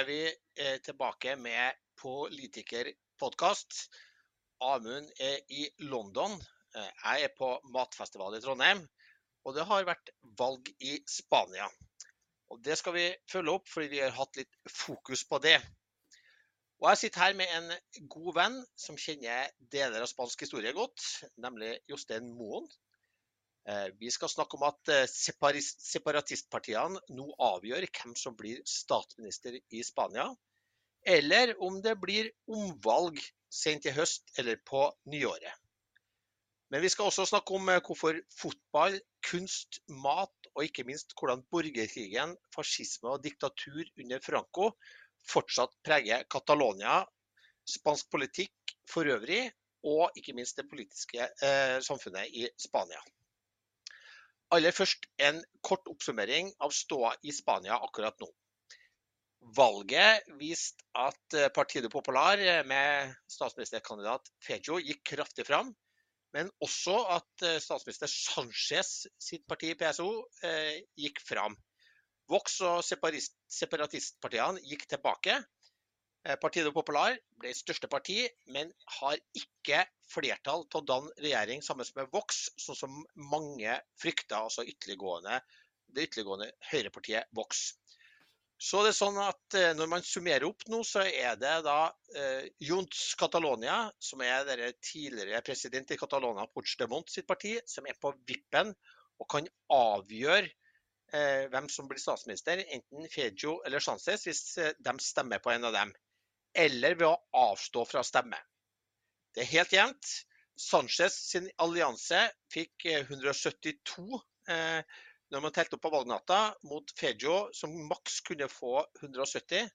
er vi eh, tilbake med politikerpodkast. Amund er i London. Eh, jeg er på matfestival i Trondheim. Og det har vært valg i Spania. Og Det skal vi følge opp, fordi vi har hatt litt fokus på det. Og Jeg sitter her med en god venn som kjenner deler av spansk historie godt, nemlig Jostein Moen. Eh, vi skal snakke om at eh, separatistpartiene nå avgjør hvem som blir statsminister i Spania. Eller om det blir omvalg sent i høst eller på nyåret. Men vi skal også snakke om eh, hvorfor fotball, kunst, mat og ikke minst hvordan borgerkrigen, fascisme og diktatur under Franco fortsatt preger Catalonia, spansk politikk for øvrig og ikke minst det politiske eh, samfunnet i Spania. Aller først en kort oppsummering av ståa i Spania akkurat nå. Valget viste at eh, Partido Popular eh, med statsministerkandidat Fejo gikk kraftig fram. Men også at eh, statsminister Sanchez sitt parti, PSO, gikk fram. Vox og separatistpartiene gikk tilbake. Eh, Partido Popular ble største parti, men har ikke flertall til å danne regjering sammen med Vox, sånn som mange frykta, altså ytterliggående, det ytterliggående høyrepartiet Vox. Så det er sånn at eh, Når man summerer opp nå, så er det da eh, Junts Catalonia, som er dere tidligere president i Catalonia, Puigdemont sitt parti, som er på vippen og kan avgjøre eh, hvem som blir statsminister, enten Fejo eller Sánchez, hvis eh, de stemmer på en av dem eller ved å avstå fra å stemme. Det er helt jevnt. Sanchez sin allianse fikk 172 eh, eh, når man telte opp på valgnatta, mot Fejo, som maks kunne få 170.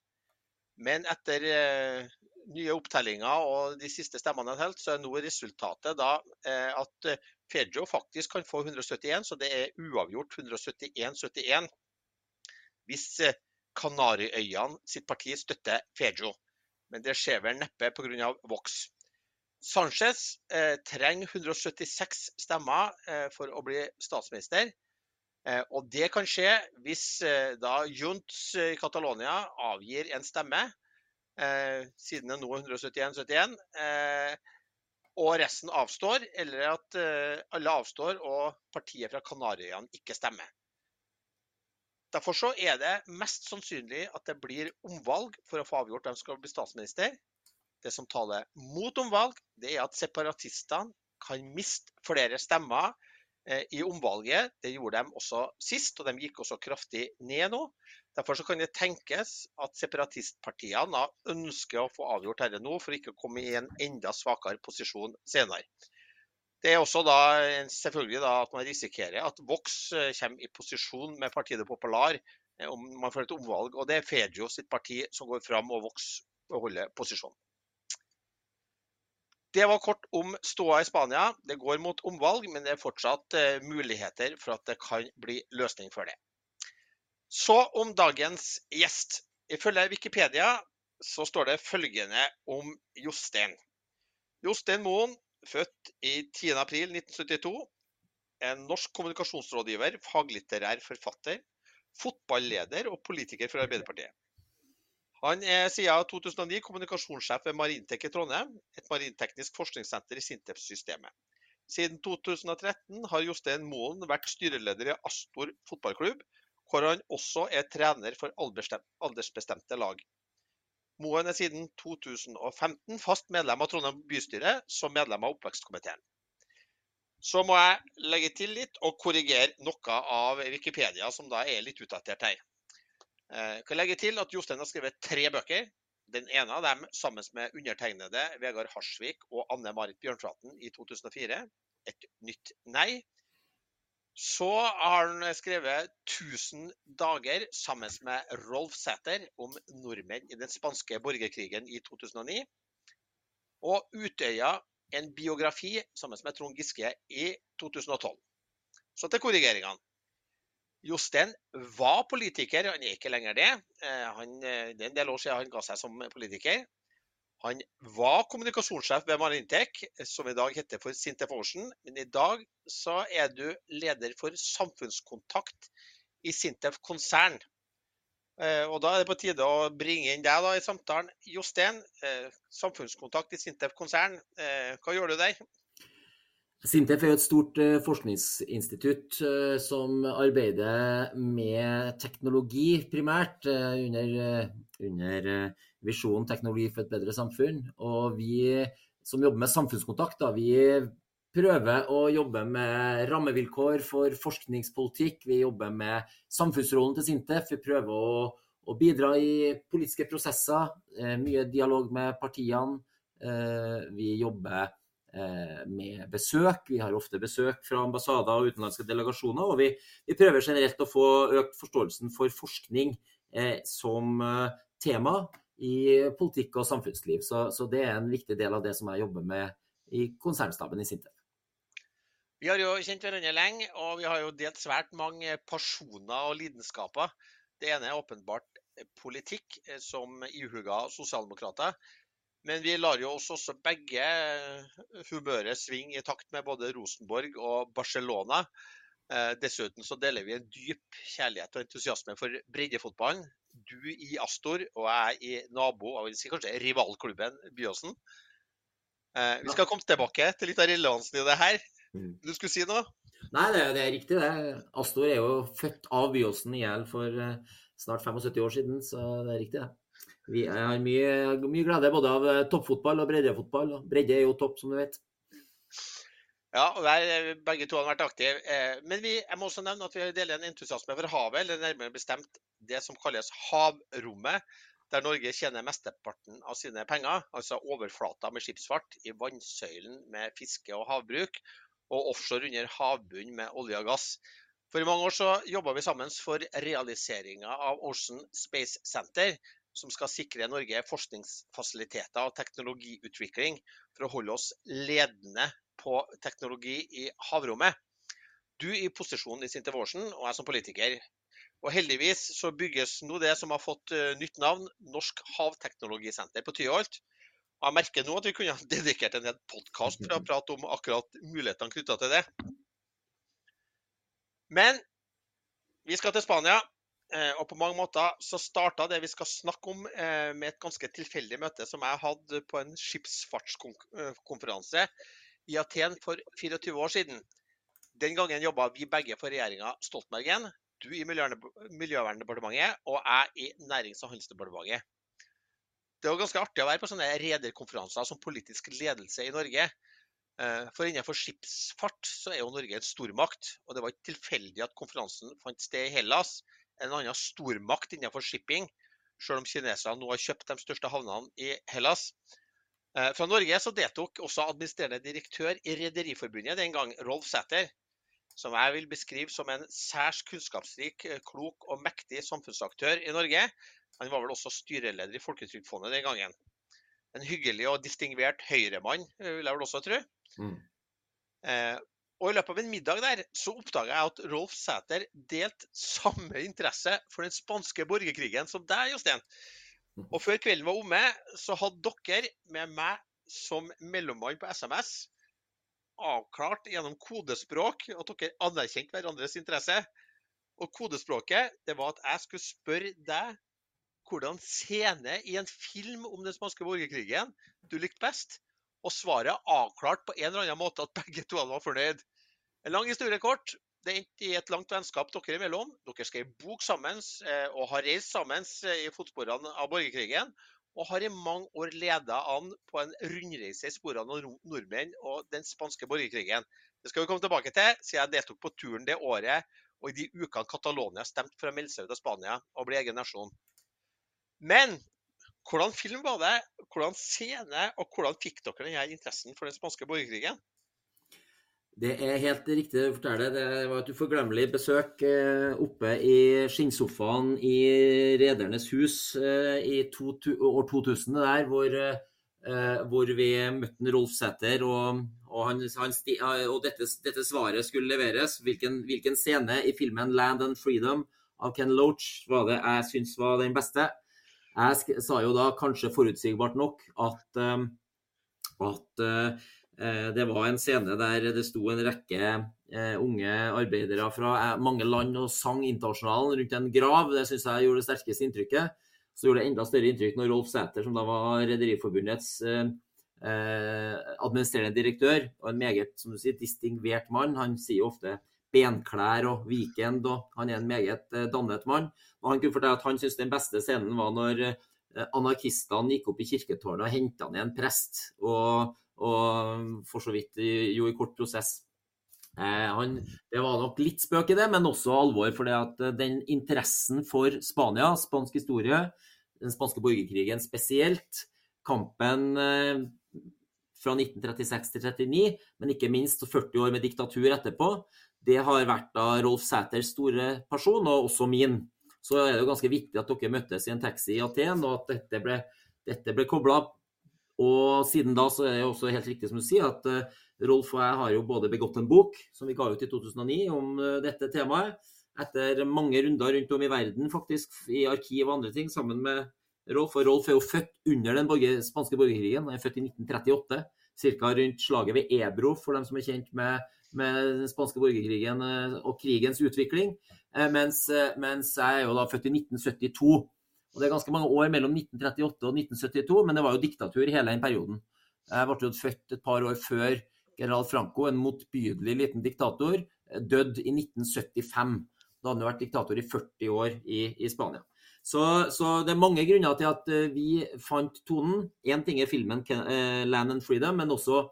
Men etter eh, nye opptellinger og de siste stemmene han telt, så er nå resultatet da eh, at Fejo faktisk kan få 171, så det er uavgjort 171-71 hvis eh, Kanariøyene sitt parti støtter Fejo men det skjer vel neppe pga. Vox. Sanchez eh, trenger 176 stemmer eh, for å bli statsminister. Eh, og det kan skje hvis eh, da Junts i Catalonia avgir en stemme, eh, siden det nå er 171-71, eh, og resten avstår, eller at alle avstår og partiet fra Kanariøyene ikke stemmer. Derfor så er det mest sannsynlig at det blir omvalg for å få avgjort hvem som skal bli statsminister. Det som taler mot omvalg, det er at separatistene kan miste flere stemmer eh, i omvalget. Det gjorde de også sist, og de gikk også kraftig ned nå. Derfor kan det tenkes at separatistpartiene ønsker å få avgjort dette nå, for ikke å komme i en enda svakere posisjon senere. Det er også da selvfølgelig da at man risikerer at Vox eh, kommer i posisjon med Partiet Popular eh, om man får et omvalg. Og det er Fedio sitt parti som går fram, og Vox beholder posisjonen. Det var kort om ståa i Spania. Det går mot omvalg, men det er fortsatt eh, muligheter for at det kan bli løsning for det. Så om dagens gjest. Ifølge Wikipedia så står det følgende om Jostein. Jostein Moen Født i 10.4.1972. En norsk kommunikasjonsrådgiver, faglitterær forfatter, fotballeder og politiker for Arbeiderpartiet. Han er siden 2009 kommunikasjonssjef ved Marintek i Trondheim, et marinteknisk forskningssenter i Sintef-systemet. Siden 2013 har Jostein Moen vært styreleder i Astor fotballklubb, hvor han også er trener for aldersbestemte lag. Moen er siden 2015 fast medlem av Trondheim bystyre som medlem av oppvekstkomiteen. Så må jeg legge til litt og korrigere noe av Wikipedia, som da er litt utdatert her. Jeg eh, kan legge til at Jostein har skrevet tre bøker. Den ene av dem sammen med undertegnede Vegard Harsvik og Anne Marit Bjørnflaten i 2004. Et nytt nei. Så har han skrevet 1000 dager sammen med Rolf Sæther om nordmenn i den spanske borgerkrigen i 2009. Og Utøya, en biografi sammen med Trond Giske i 2012. Så til korrigeringene. Jostein var politiker, han er ikke lenger det. Eh, han, det er en del år siden han ga seg som politiker. Han var kommunikasjonssjef ved Marintech, som i dag heter for Sintef Ocean. Men i dag så er du leder for samfunnskontakt i Sintef konsern. Eh, og Da er det på tide å bringe inn deg da i samtalen. Jostein, eh, samfunnskontakt i Sintef konsern. Eh, hva gjør du der? Sintef er et stort forskningsinstitutt som arbeider med teknologi primært, under, under visjonen 'Teknologi for et bedre samfunn'. Og vi som jobber med samfunnskontakt, da, vi prøver å jobbe med rammevilkår for forskningspolitikk. Vi jobber med samfunnsrollen til Sintef. Vi prøver å, å bidra i politiske prosesser. Eh, mye dialog med partiene. Eh, vi jobber eh, med besøk. Vi har ofte besøk fra ambassader og utenlandske delegasjoner. Og vi, vi prøver generelt å få økt forståelsen for forskning som tema i politikk og samfunnsliv. Så, så, det er en viktig del av det som jeg jobber med i konsernstaben i Sintef. Vi har jo kjent hverandre lenge, og vi har jo delt svært mange personer og lidenskaper. Det ene er åpenbart politikk, eh, som ihuga sosialdemokrater. Men vi lar jo oss også begge eh, humøret svinge i takt med både Rosenborg og Barcelona. Eh, dessuten så deler vi en dyp kjærlighet og entusiasme for breddefotballen. Du i Astor og jeg i nabo- og si kanskje rivalklubben Byåsen. Vi skal komme tilbake til litt av relevansen i det her. Mm. Du skulle si noe? Nei, det, det er riktig det. Astor er jo født av Byåsen i hjel for uh, snart 75 år siden, så det er riktig det. Vi har mye, mye glede både av uh, toppfotball og breddefotball. Bredde er jo topp, som du vet. Ja, og der, begge to har vært aktive. Eh, men vi, jeg må også nevne at vi deler en entusiasme for havet, eller nærmere bestemt det som kalles havrommet der Norge tjener mesteparten av sine penger, altså overflata med skipsfart, i vannsøylen med fiske og havbruk, og offshore under havbunnen med olje og gass. For i mange år så jobba vi sammen for realiseringa av Ocean Space Center, som skal sikre Norge forskningsfasiliteter og teknologiutvikling for å holde oss ledende på teknologi i havrommet. Du i posisjon i Sinte Vårsen, og jeg som politiker. Og Heldigvis så bygges nå det som har fått eh, nytt navn, Norsk havteknologisenter på Tyholt. Jeg merker nå at vi kunne ha dedikert en hel podkast for å prate om akkurat mulighetene knytta til det. Men vi skal til Spania. Eh, og på mange måter så starta det vi skal snakke om eh, med et ganske tilfeldig møte som jeg hadde på en skipsfartskonferanse i Aten for 24 år siden. Den gangen jobba vi begge for regjeringa Stoltenbergen. Du i Miljøverndepartementet og jeg i Nærings- og handelsdepartementet. Det var ganske artig å være på sånne rederkonferanser som politisk ledelse i Norge. Eh, for innenfor skipsfart så er jo Norge en stormakt. Og det var ikke tilfeldig at konferansen fant sted i Hellas, en annen stormakt innenfor shipping, selv om kineserne nå har kjøpt de største havnene i Hellas. Eh, fra Norge så deltok også administrerende direktør i Rederiforbundet den gang, Rolf Sæther, som jeg vil beskrive som en særs kunnskapsrik, klok og mektig samfunnsaktør i Norge, han var vel også styreleder i Folketrygdfondet den gangen. En hyggelig og distingvert høyremann, vil jeg vel også tro. Mm. Eh, og I løpet av en middag der så oppdaga jeg at Rolf Sæther delte samme interesse for den spanske borgerkrigen som deg, Jostein. Mm. Og før kvelden var omme, så hadde dere med meg som mellommann på SMS avklart gjennom kodespråk at dere anerkjente hverandres interesse. Og kodespråket det var at jeg skulle spørre deg hvordan scene i en film om den spanske borgerkrigen du likte best, og svaret avklart på en eller annen måte at begge to var fornøyd. En lang historie kort. Det endte i et langt vennskap dere imellom. Dere skrev bok sammen eh, og har reist sammen eh, i fotsporene av borgerkrigen. Og har i mange år leda an på en rundreise i sporene av nordmenn og den spanske borgerkrigen. Det skal vi komme tilbake til, siden jeg deltok på turen det året og i de ukene Catalonia stemte for å melde seg ut av Spania og bli egen nasjon. Men hvordan film var det? Hvordan scene? Og hvordan fikk dere denne interessen for den spanske borgerkrigen? Det er helt riktig å fortelle. Det var et uforglemmelig besøk eh, oppe i skinnsofaen i Redernes hus eh, i to, år 2000, der, hvor, eh, hvor vi møtte Rolf Sæther. Og, og, han, han og dette, dette, svaret skulle leveres. Hvilken, hvilken, scene i filmen 'Land and Freedom' av Ken Loach var det jeg syns var den beste? Jeg sa jo da, kanskje forutsigbart nok, at, at det var en scene der det sto en rekke unge arbeidere fra mange land og sang Internasjonalen rundt en grav. Det syns jeg gjorde det sterkeste inntrykket. Så gjorde det enda større inntrykk når Rolf Sæter, som da var Rederiforbundets administrerende direktør, og en meget som du sier, distingvert mann. Han sier ofte benklær og weekend, og han er en meget eh, dannet mann. Og han kunne fortelle at han syntes den beste scenen var når eh, anarkistene gikk opp i kirketårnet og henta ned en prest, og, og for så vidt jo i kort prosess. Eh, han, det var nok litt spøk i det, men også alvor. For at den interessen for Spania, spansk historie, den spanske borgerkrigen spesielt, kampen fra 1936 til 1939, men ikke minst 40 år med diktatur etterpå, det har vært da Rolf Sæters store person, og også min. Så er det jo ganske viktig at dere møttes i en taxi i Aten, og at dette ble, dette ble kobla. Og siden da så er det også helt riktig som du sier, at uh, Rolf og jeg har jo både begått en bok, som vi ga ut i 2009, om uh, dette temaet. Etter mange runder rundt om i verden, faktisk, i arkiv og andre ting, sammen med Rolf. Og Rolf er jo født under den borger, spanske borgerkrigen. Han er født i 1938, ca. rundt slaget ved Ebro, for dem som er kjent med med den spanske borgerkrigen eh, og krigens utvikling. Eh, mens, eh, mens, jeg er jo da født i 1972. Og Det er ganske mange år mellom 1938 og 1972, men det var jo diktatur hele den perioden. Jeg ble jo født et par år før general Franco, en motbydelig liten diktator, døde i 1975. Da hadde han vært diktator i 40 år i, i Spania. Så, så, det er mange grunner til at vi fant tonen. Én ting er filmen 'Land and Freedom', men også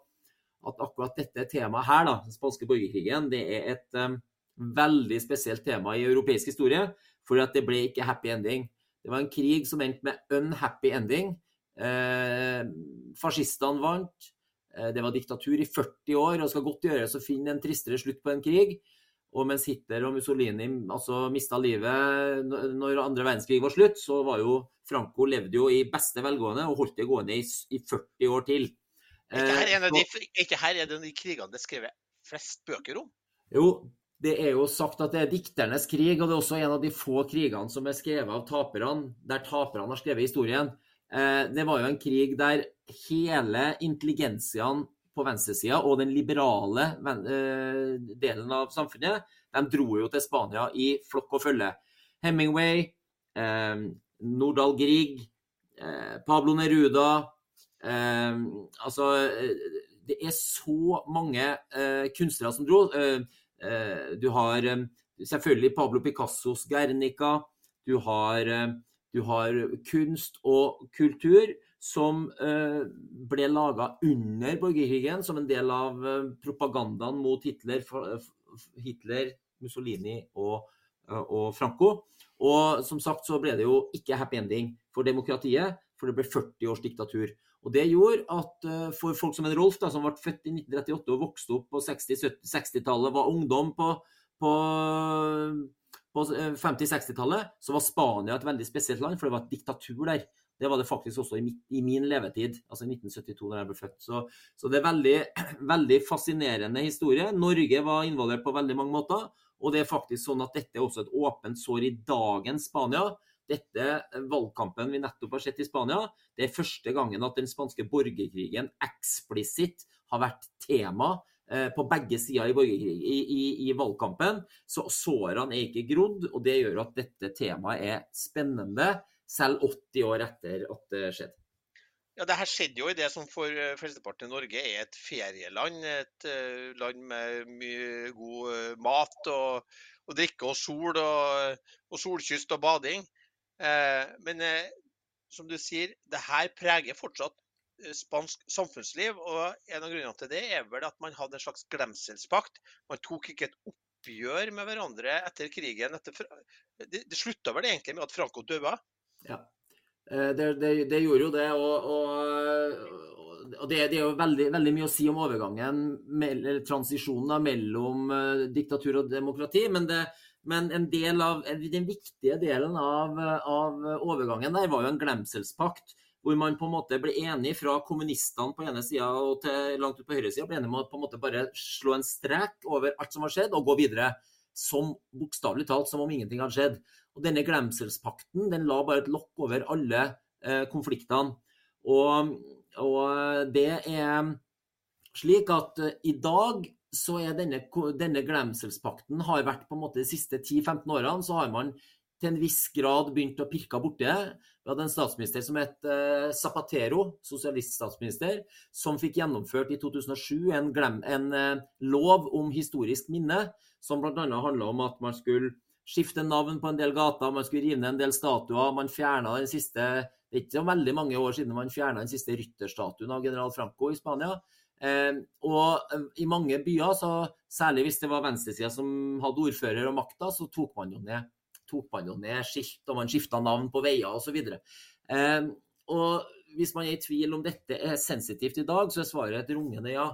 at akkurat dette temaet her, da, den spanske borgerkrigen, det er et um, veldig spesielt tema i europeisk historie. For det ble ikke happy ending. Det var en krig som endte med unhappy ending. Eh, fascistene vant. Eh, det var diktatur i 40 år, og skal godt gjøres å finne en tristere slutt på en krig. Og mens Hitler og Mussolini altså, mista livet når andre verdenskrig var slutt, så var jo Franco levde jo i beste velgående og holdt det gående i, i 40 år til. Er ikke her en av de, ikke her er det de krigene det er skrevet flest bøker om? Jo, det er jo sagt at det er dikternes krig, og det er også en av de få krigene som er skrevet av taperne, der taperne har skrevet historien. Eh, det var jo en krig der hele intelligensiaen på venstresida og den liberale eh, delen av samfunnet, de dro jo til Spania i flokk og følge. Hemingway, eh, Nordahl Grieg, Pablo Neruda, altså Det er så mange kunstnere som dro. Eh, du har selvfølgelig Pablo Picassos Guernica. Du har, du har kunst og kultur som ble laga under borgerkrigen som en del av propagandaen mot Hitler, Hitler Mussolini og, og Franco. Og som sagt så ble det jo ikke happy ending for demokratiet, for det ble 40 års diktatur. Og Det gjorde at uh, for folk som en Rolf, da, som ble født i 1938 og vokste opp på 60-tallet, var ungdom på, på, på 50-60-tallet, eh, så var Spania et veldig spesielt land, for det var et diktatur der. Det var det faktisk også i min levetid, altså i 1972, da jeg ble født. Så, så det er veldig, veldig fascinerende historie. Norge var involvert på veldig mange måter. Og det er faktisk sånn at dette er også et åpent sår i dagens Spania dette valgkampen vi nettopp har sett i Spania, det er første gangen at den spanske borgerkrigen eksplisitt har vært tema eh, på begge sider i, i, i, i, valgkampen. Så sårene er ikke grodd, og det gjør at dette temaet er spennende selv 80 år etter at det skjedde. Ja, det her skjedde jo i det som for eh, flesteparten i Norge er et ferieland. Et land med mye god mat og, og drikke og sol og, og solkyst og bading. Eh, men eh, som du sier, det her preger fortsatt eh, spansk samfunnsliv. Og en av grunnene til det er vel at man hadde en slags glemselspakt. Man tok ikke et oppgjør med hverandre etter krigen. Det, det slutta vel egentlig med at Franco døde? Ja, det, det, det, gjorde jo det. Og, og, og det, er jo veldig, veldig, mye å si om overgangen, transisjonen mellom diktatur og demokrati. men det men en del av, den viktige delen av, av overgangen der var jo en glemselspakt. Hvor man på en måte ble enig fra kommunistene på ene sida og til langt ut på høyresida ble enige om å på en måte bare slå en strek over alt som har skjedd, og gå videre. som bokstavelig talt som om ingenting hadde skjedd. Og denne glemselspakten den la bare et lokk over alle eh, konfliktene. Og, og, det er slik at uh, i dag så er denne, denne glemselspakten har vært på en måte de siste 10-15 årene så har man til en viss grad begynt å pirke borti det. Vi hadde en statsminister som het uh, Zapatero, sosialiststatsminister, som fikk gjennomført i 2007 en, glem, en uh, lov om historisk minne, som bl.a. handla om at man skulle skifte navn på en del gater, man skulle rive ned en del statuer. Man fjerna den siste Det er ikke veldig mange år siden man fjerna den siste rytterstatuen av general Franco i Spania. Eh, og eh, i mange byer, så, særlig hvis det var venstresida som hadde ordfører og makta, så tok man jo ned, man jo ned skilt, og man skifta navn på veier osv. Eh, og hvis man er i tvil om dette er sensitivt i dag, så er svaret et rungende ja.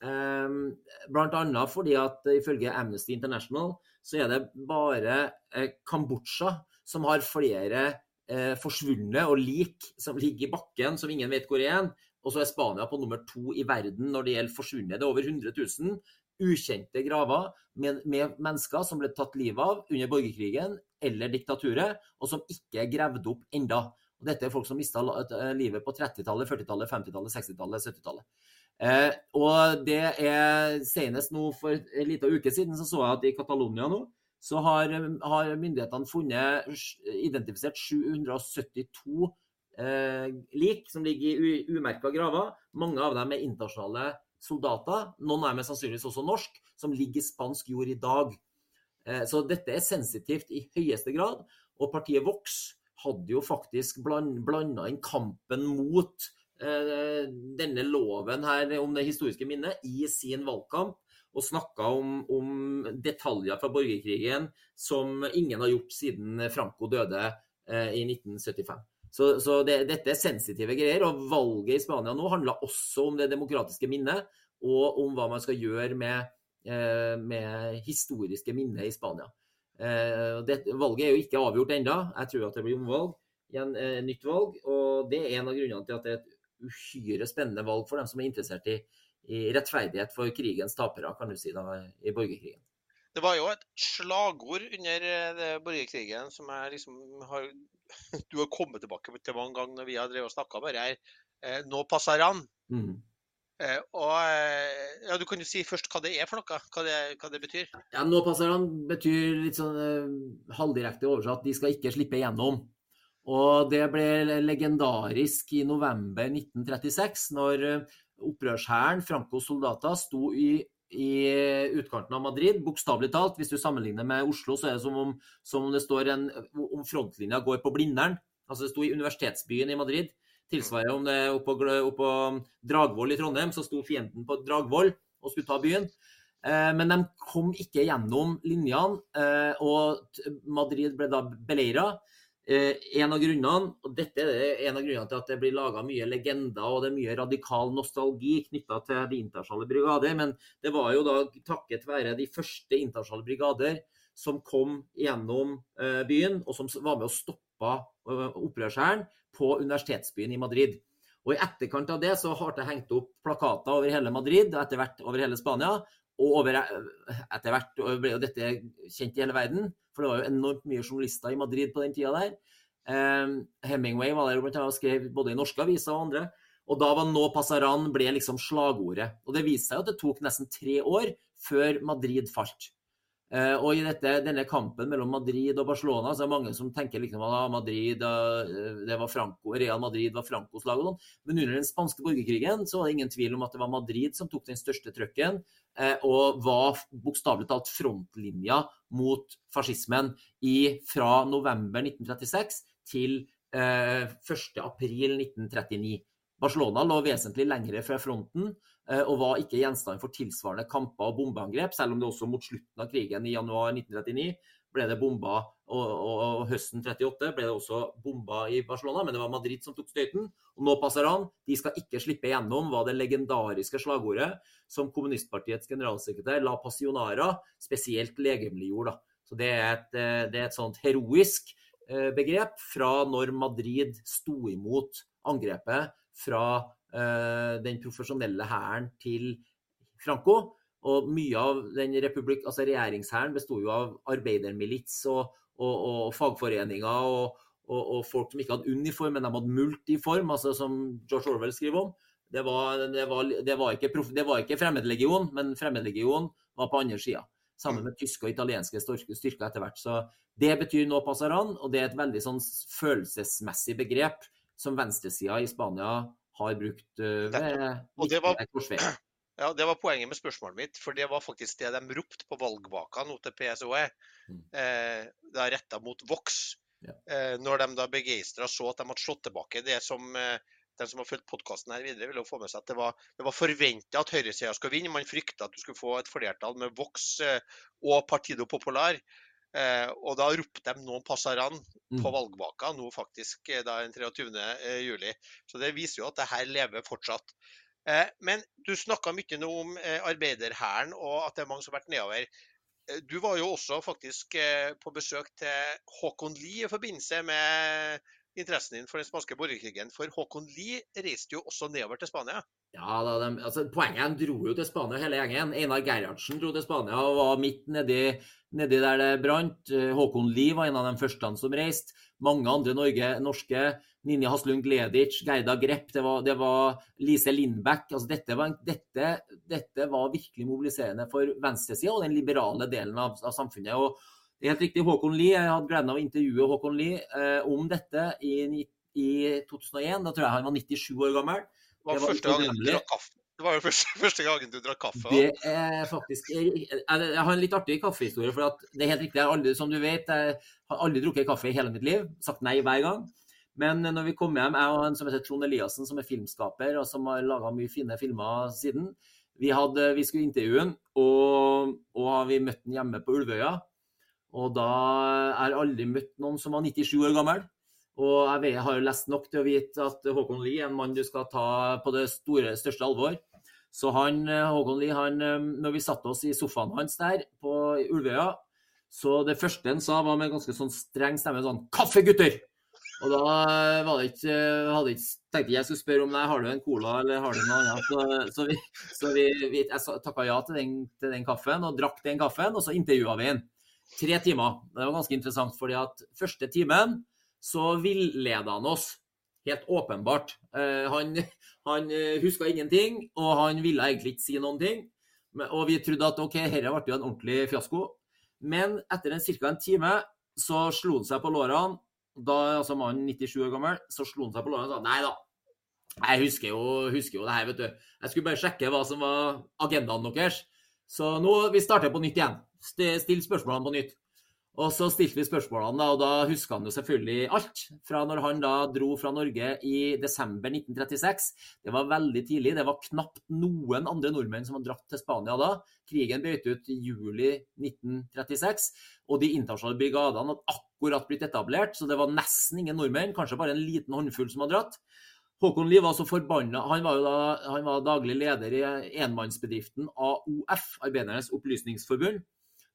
Eh, blant annet fordi at ifølge Amnesty International så er det bare eh, Kambodsja som har flere eh, forsvunne og lik som ligger i bakken, som ingen vet hvor er, og så er Spania på nummer to i verden når det gjelder forsvunne. Det er over 100 000 ukjente graver med, med, mennesker som ble tatt livet av under borgerkrigen eller diktaturet, og som ikke er gravd opp enda. Og dette er folk som mista eh, livet på 30-tallet, 40-tallet, 50-tallet, 60-tallet, 70-tallet. Eh, og det er senest nå for en liten uke siden så så jeg at i Catalonia nå så har, har myndighetene funnet identifisert 772 eh, lik som ligger i umerka graver. Mange av dem er internasjonale soldater. Noen er sannsynligvis også norsk, som ligger i spansk jord i dag. Eh, så dette er sensitivt i høyeste grad. Og partiet Vox hadde jo faktisk bland, blanda inn kampen mot eh, denne loven her om det historiske minnet i sin valgkamp. Og snakka om, om, detaljer fra borgerkrigen som ingen har gjort siden Franco døde eh, i 1975. Så, så det, dette er sensitive greier. Og valget i Spania nå handler også om det demokratiske minnet, og om hva man skal gjøre med, eh, med historiske minner i Spania. Eh, det, valget er jo ikke avgjort ennå. Jeg tror at det blir omvalg. Igjen, eh, nytt valg. Og det er en av grunnene til at det er et uhyre spennende valg for dem som er interessert i, i rettferdighet for krigens tapere, kan du si, da, i borgerkrigen. Det var jo et slagord under borgerkrigen som jeg liksom har du har kommet tilbake til mange ganger når vi har drevet og snakka med det her. Eh, nå passer han. Mm. Eh, og eh, ja, Du kan jo si først hva det er for noe, hva det, hva det betyr. Ja, Nå passer han betyr litt sånn eh, halvdirekte oversatt de skal ikke slippe gjennom. Og det ble legendarisk i november 1936, når opprørshæren, Francos soldater, sto i i utkanten av Madrid. Bokstavelig talt, hvis du sammenligner med Oslo, så er det som om, som om det står en, om frontlinja går på Blindern. Altså det sto i universitetsbyen i Madrid. Tilsvarer om det er oppå, oppå Dragvoll i Trondheim, så sto fienden på Dragvoll og skulle ta byen. Eh, men de kom ikke gjennom linjene, eh, og Madrid ble da beleira. Eh, en av grunnene, og Dette er en av grunnene til at det blir laga mye legender og det er mye radikal nostalgi knytta til de internasjonale brigader. Men det var jo da takket være de første internasjonale brigader som kom gjennom eh, byen, og som var med og stoppa eh, opprørshæren på universitetsbyen i Madrid. Og I etterkant av det så har det hengt opp plakater over hele Madrid og etter hvert over hele Spania. Og over, etter hvert ble jo dette kjent i hele verden. For det var jo enormt mye journalister i Madrid på den tida der. Um, Hemingway var der og skrev både i norske aviser og andre. Og da var 'Nå Passaran' ble liksom slagordet. Og det viste seg at det tok nesten tre år før Madrid falt. Uh, og i dette, denne kampen mellom Madrid og Barcelona så er det mange som tenker liksom at Madrid, uh, det var Franco, Real Madrid var Francos lag. sånn. Men under den spanske borgerkrigen så var det ingen tvil om at det var Madrid som tok den største trøkken. Uh, og var bokstavelig talt frontlinja mot fascismen i, fra november 1936 til 1.4.1939. Barcelona lå vesentlig lengre fra fronten Eh, og var ikke gjenstand for tilsvarende kamper og bombeangrep, selv om det også mot slutten av krigen i januar 1939 ble det bomba, og, og, og, høsten 38 ble det også bomba i Barcelona, men det var Madrid som tok støyten. Og nå passer han. De skal ikke slippe gjennom, var det legendariske slagordet som kommunistpartiets generalsekretær La Passionara spesielt legemliggjorde. Så det er, et, eh, det er et sånt heroisk eh, begrep fra når Madrid sto imot angrepet fra Eh, den profesjonelle hæren til Franco. Og mye av den republikk, altså regjeringshæren besto jo av arbeidermilits og, og, og fagforeninger og, og, folk som ikke hadde uniform, men de hadde multiform, altså som George Orwell skriver om. Det var, det var, det var ikke, det var ikke fremmedlegion, men fremmedlegion var på andre sida. Sammen med tyske og italienske styrker etter hvert. Så det betyr nå passaran, og det er et veldig sånn følelsesmessig begrep som venstresida i Spania har brukt ved og det var, ja, det var poenget med spørsmålet mitt, for det var faktisk det de ropte på valgvaka nå til PSOE. Mm. Eh, det er retta mot Vox. Ja. Eh, når de da begeistra så at de hadde slått tilbake det som eh, den som har fulgt podkasten her videre, vil jo få med seg at det var, det var forventa at høyresida skulle vinne. Man frykta at du skulle få et flertall med Vox eh, og Partido Popular. Eh, og da ropte de noen passaran på mm. valgvaka, nå faktisk eh, da den 23. Eh, juli. Så det viser jo at det her lever fortsatt. Eh, men du snakka mye nå om eh, arbeiderhæren og at det er mange som har vært nedover. Du var jo også faktisk på besøk til Håkon Lie i forbindelse med interessen din for den spanske borgerkrigen. For Håkon Lie reiste jo også nedover til Spania. Ja, da, de, altså, Poenget de dro jo til Spania hele gjengen. Einar Gerhardsen dro til Spania og var midt nedi, nedi der det brant. Eh, Håkon Lie var en av de første som reiste. Mange andre Norge, norske. Ninja Haslund Gleditsch, Gerda Grepp, det var, det var Lise Lindbæk. Altså, dette, var, dette, dette, var, virkelig mobiliserende for venstresida og den liberale delen av, av samfunnet. og det er helt riktig. Håkon Lie, Jeg hadde gleden av å intervjue Håkon Lie eh, om dette i, i, 2001. Da tror jeg han var 97 år gammel. Det var, første gang han drakk kaffe. Det var jo første, første gangen du drakk kaffe. Det er faktisk jeg, har en litt artig kaffehistorie. for Det er helt riktig, aldri, som du vet, jeg har aldri drukket kaffe i hele mitt liv. Sagt nei hver gang. Men når vi kom hjem, jeg og en som heter Trond Eliassen, som er filmskaper og som har laga mye fine filmer siden, vi, hadde, vi skulle intervjue ham, og, og vi møtte ham hjemme på Ulvøya. Og da har jeg aldri møtt noen som var 97 år gammel. Og jeg har lest nok til å vite at Håkon Lie er en mann du skal ta på det store, største alvor. Så han, Håkon Lie, han, når vi satte oss i sofaen hans der på Ulvøya, så det første han sa, var med ganske sånn streng stemme sånn 'Kaffe, gutter!' Og da var det ikke, hadde ikke, tenkte jeg skulle spørre om nei, har du en cola eller har du noe annet. Så, så, vi, så vi, vi, jeg takka ja til den, til den, kaffen og drakk den kaffen, og så intervjua vi den. Tre timer. Det var ganske interessant, fordi at første timen så villeda han oss. Helt åpenbart. Uh, han han eh, huska ingenting, og han ville egentlig ikke si noen ting. Og vi trodde at OK, dette ble jo en ordentlig fiasko. Men etter en ca. en time så slo han seg på lårene. Da altså mannen 97 år gammel, så slo han seg på lårene og sa nei da. Jeg husker jo, husker jo det her, vet du. Jeg skulle bare sjekke hva som var agendaen deres. Så nå vi starter på nytt igjen. Still spørsmålene på nytt. Og så stilte vi spørsmålene, og da huska han jo selvfølgelig alt. Fra når han da dro fra Norge i desember 1936. Det var veldig tidlig. Det var knapt noen andre nordmenn som hadde dratt til Spania da. Krigen brøt ut i juli 1936, og de internasjonale brigadene hadde akkurat blitt etablert, så det var nesten ingen nordmenn, kanskje bare en liten håndfull som hadde dratt. Håkon Lie var så forbanna. Han var han var daglig leder i enmannsbedriften AOF, Arbeidernes opplysningsforbund.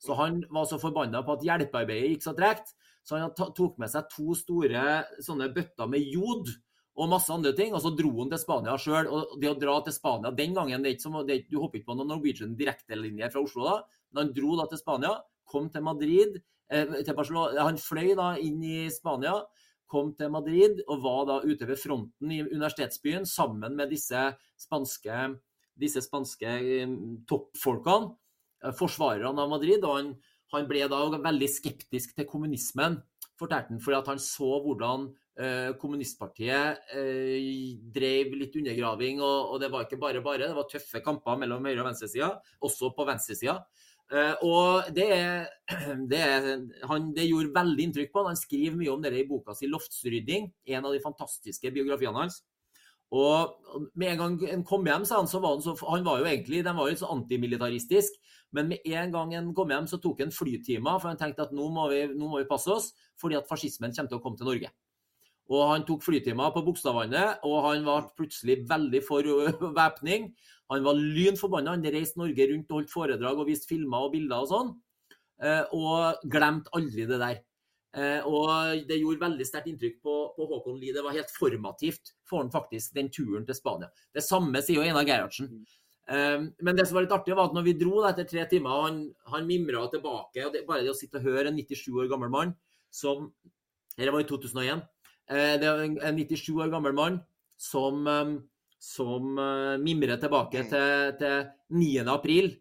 Så han var så forbanna på at hjelpearbeidet gikk så tregt, så han tok med seg to store sånne bøtter med jod og masse andre ting, og så dro han til Spania sjøl. Og det å dra til Spania den gangen det er ikke som, det, Du hopper ikke på noen Norwegian direktelinje fra Oslo da, men han dro da til Spania, kom til Madrid eh, til Barcelona, Han fløy da inn i Spania kom til Madrid og var da ute ved fronten i universitetsbyen sammen med disse spanske, disse spanske eh, toppfolkene, forsvarerne av Madrid. og han, han, ble da veldig skeptisk til kommunismen, fortalte han, fordi han så hvordan eh, kommunistpartiet eh, drev litt undergraving. Og, det var ikke bare bare, det var tøffe kamper mellom høyre- og venstresida, også på venstresida. Og det, det, han, det, gjorde veldig inntrykk på han. Han skriver mye om det i boka si 'Loftsrydding', en av de fantastiske biografiene hans. Og med en gang han kom hjem, sa han, så var han, så, han var jo egentlig den var jo så antimilitaristisk. Men med en gang han kom hjem, så tok han flytimer, for han tenkte at nå må, vi, nå må vi passe oss, fordi at fascismen kommer til å komme til Norge. Og han tok flytimer på Bogstadvannet, og han var plutselig veldig for væpning. Han var lyn forbanna. Han reiste Norge rundt og holdt foredrag og viste filmer og bilder og sånn. Eh, og glemte aldri det der. Eh, og det gjorde veldig sterkt inntrykk på, på, Håkon Lie. Det var helt formativt for han faktisk, den turen til Spania. Det samme sier jo Einar Gerhardsen. Um, men det som var litt artig, var at når vi dro da, etter tre timer, han, han mimra tilbake. og det, Bare det å sitte og høre en 97 år gammel mann som Dette var i 2001. Uh, det er en, en 97 år gammel mann som, um, som uh, mimrer tilbake mm. til, til 9. april.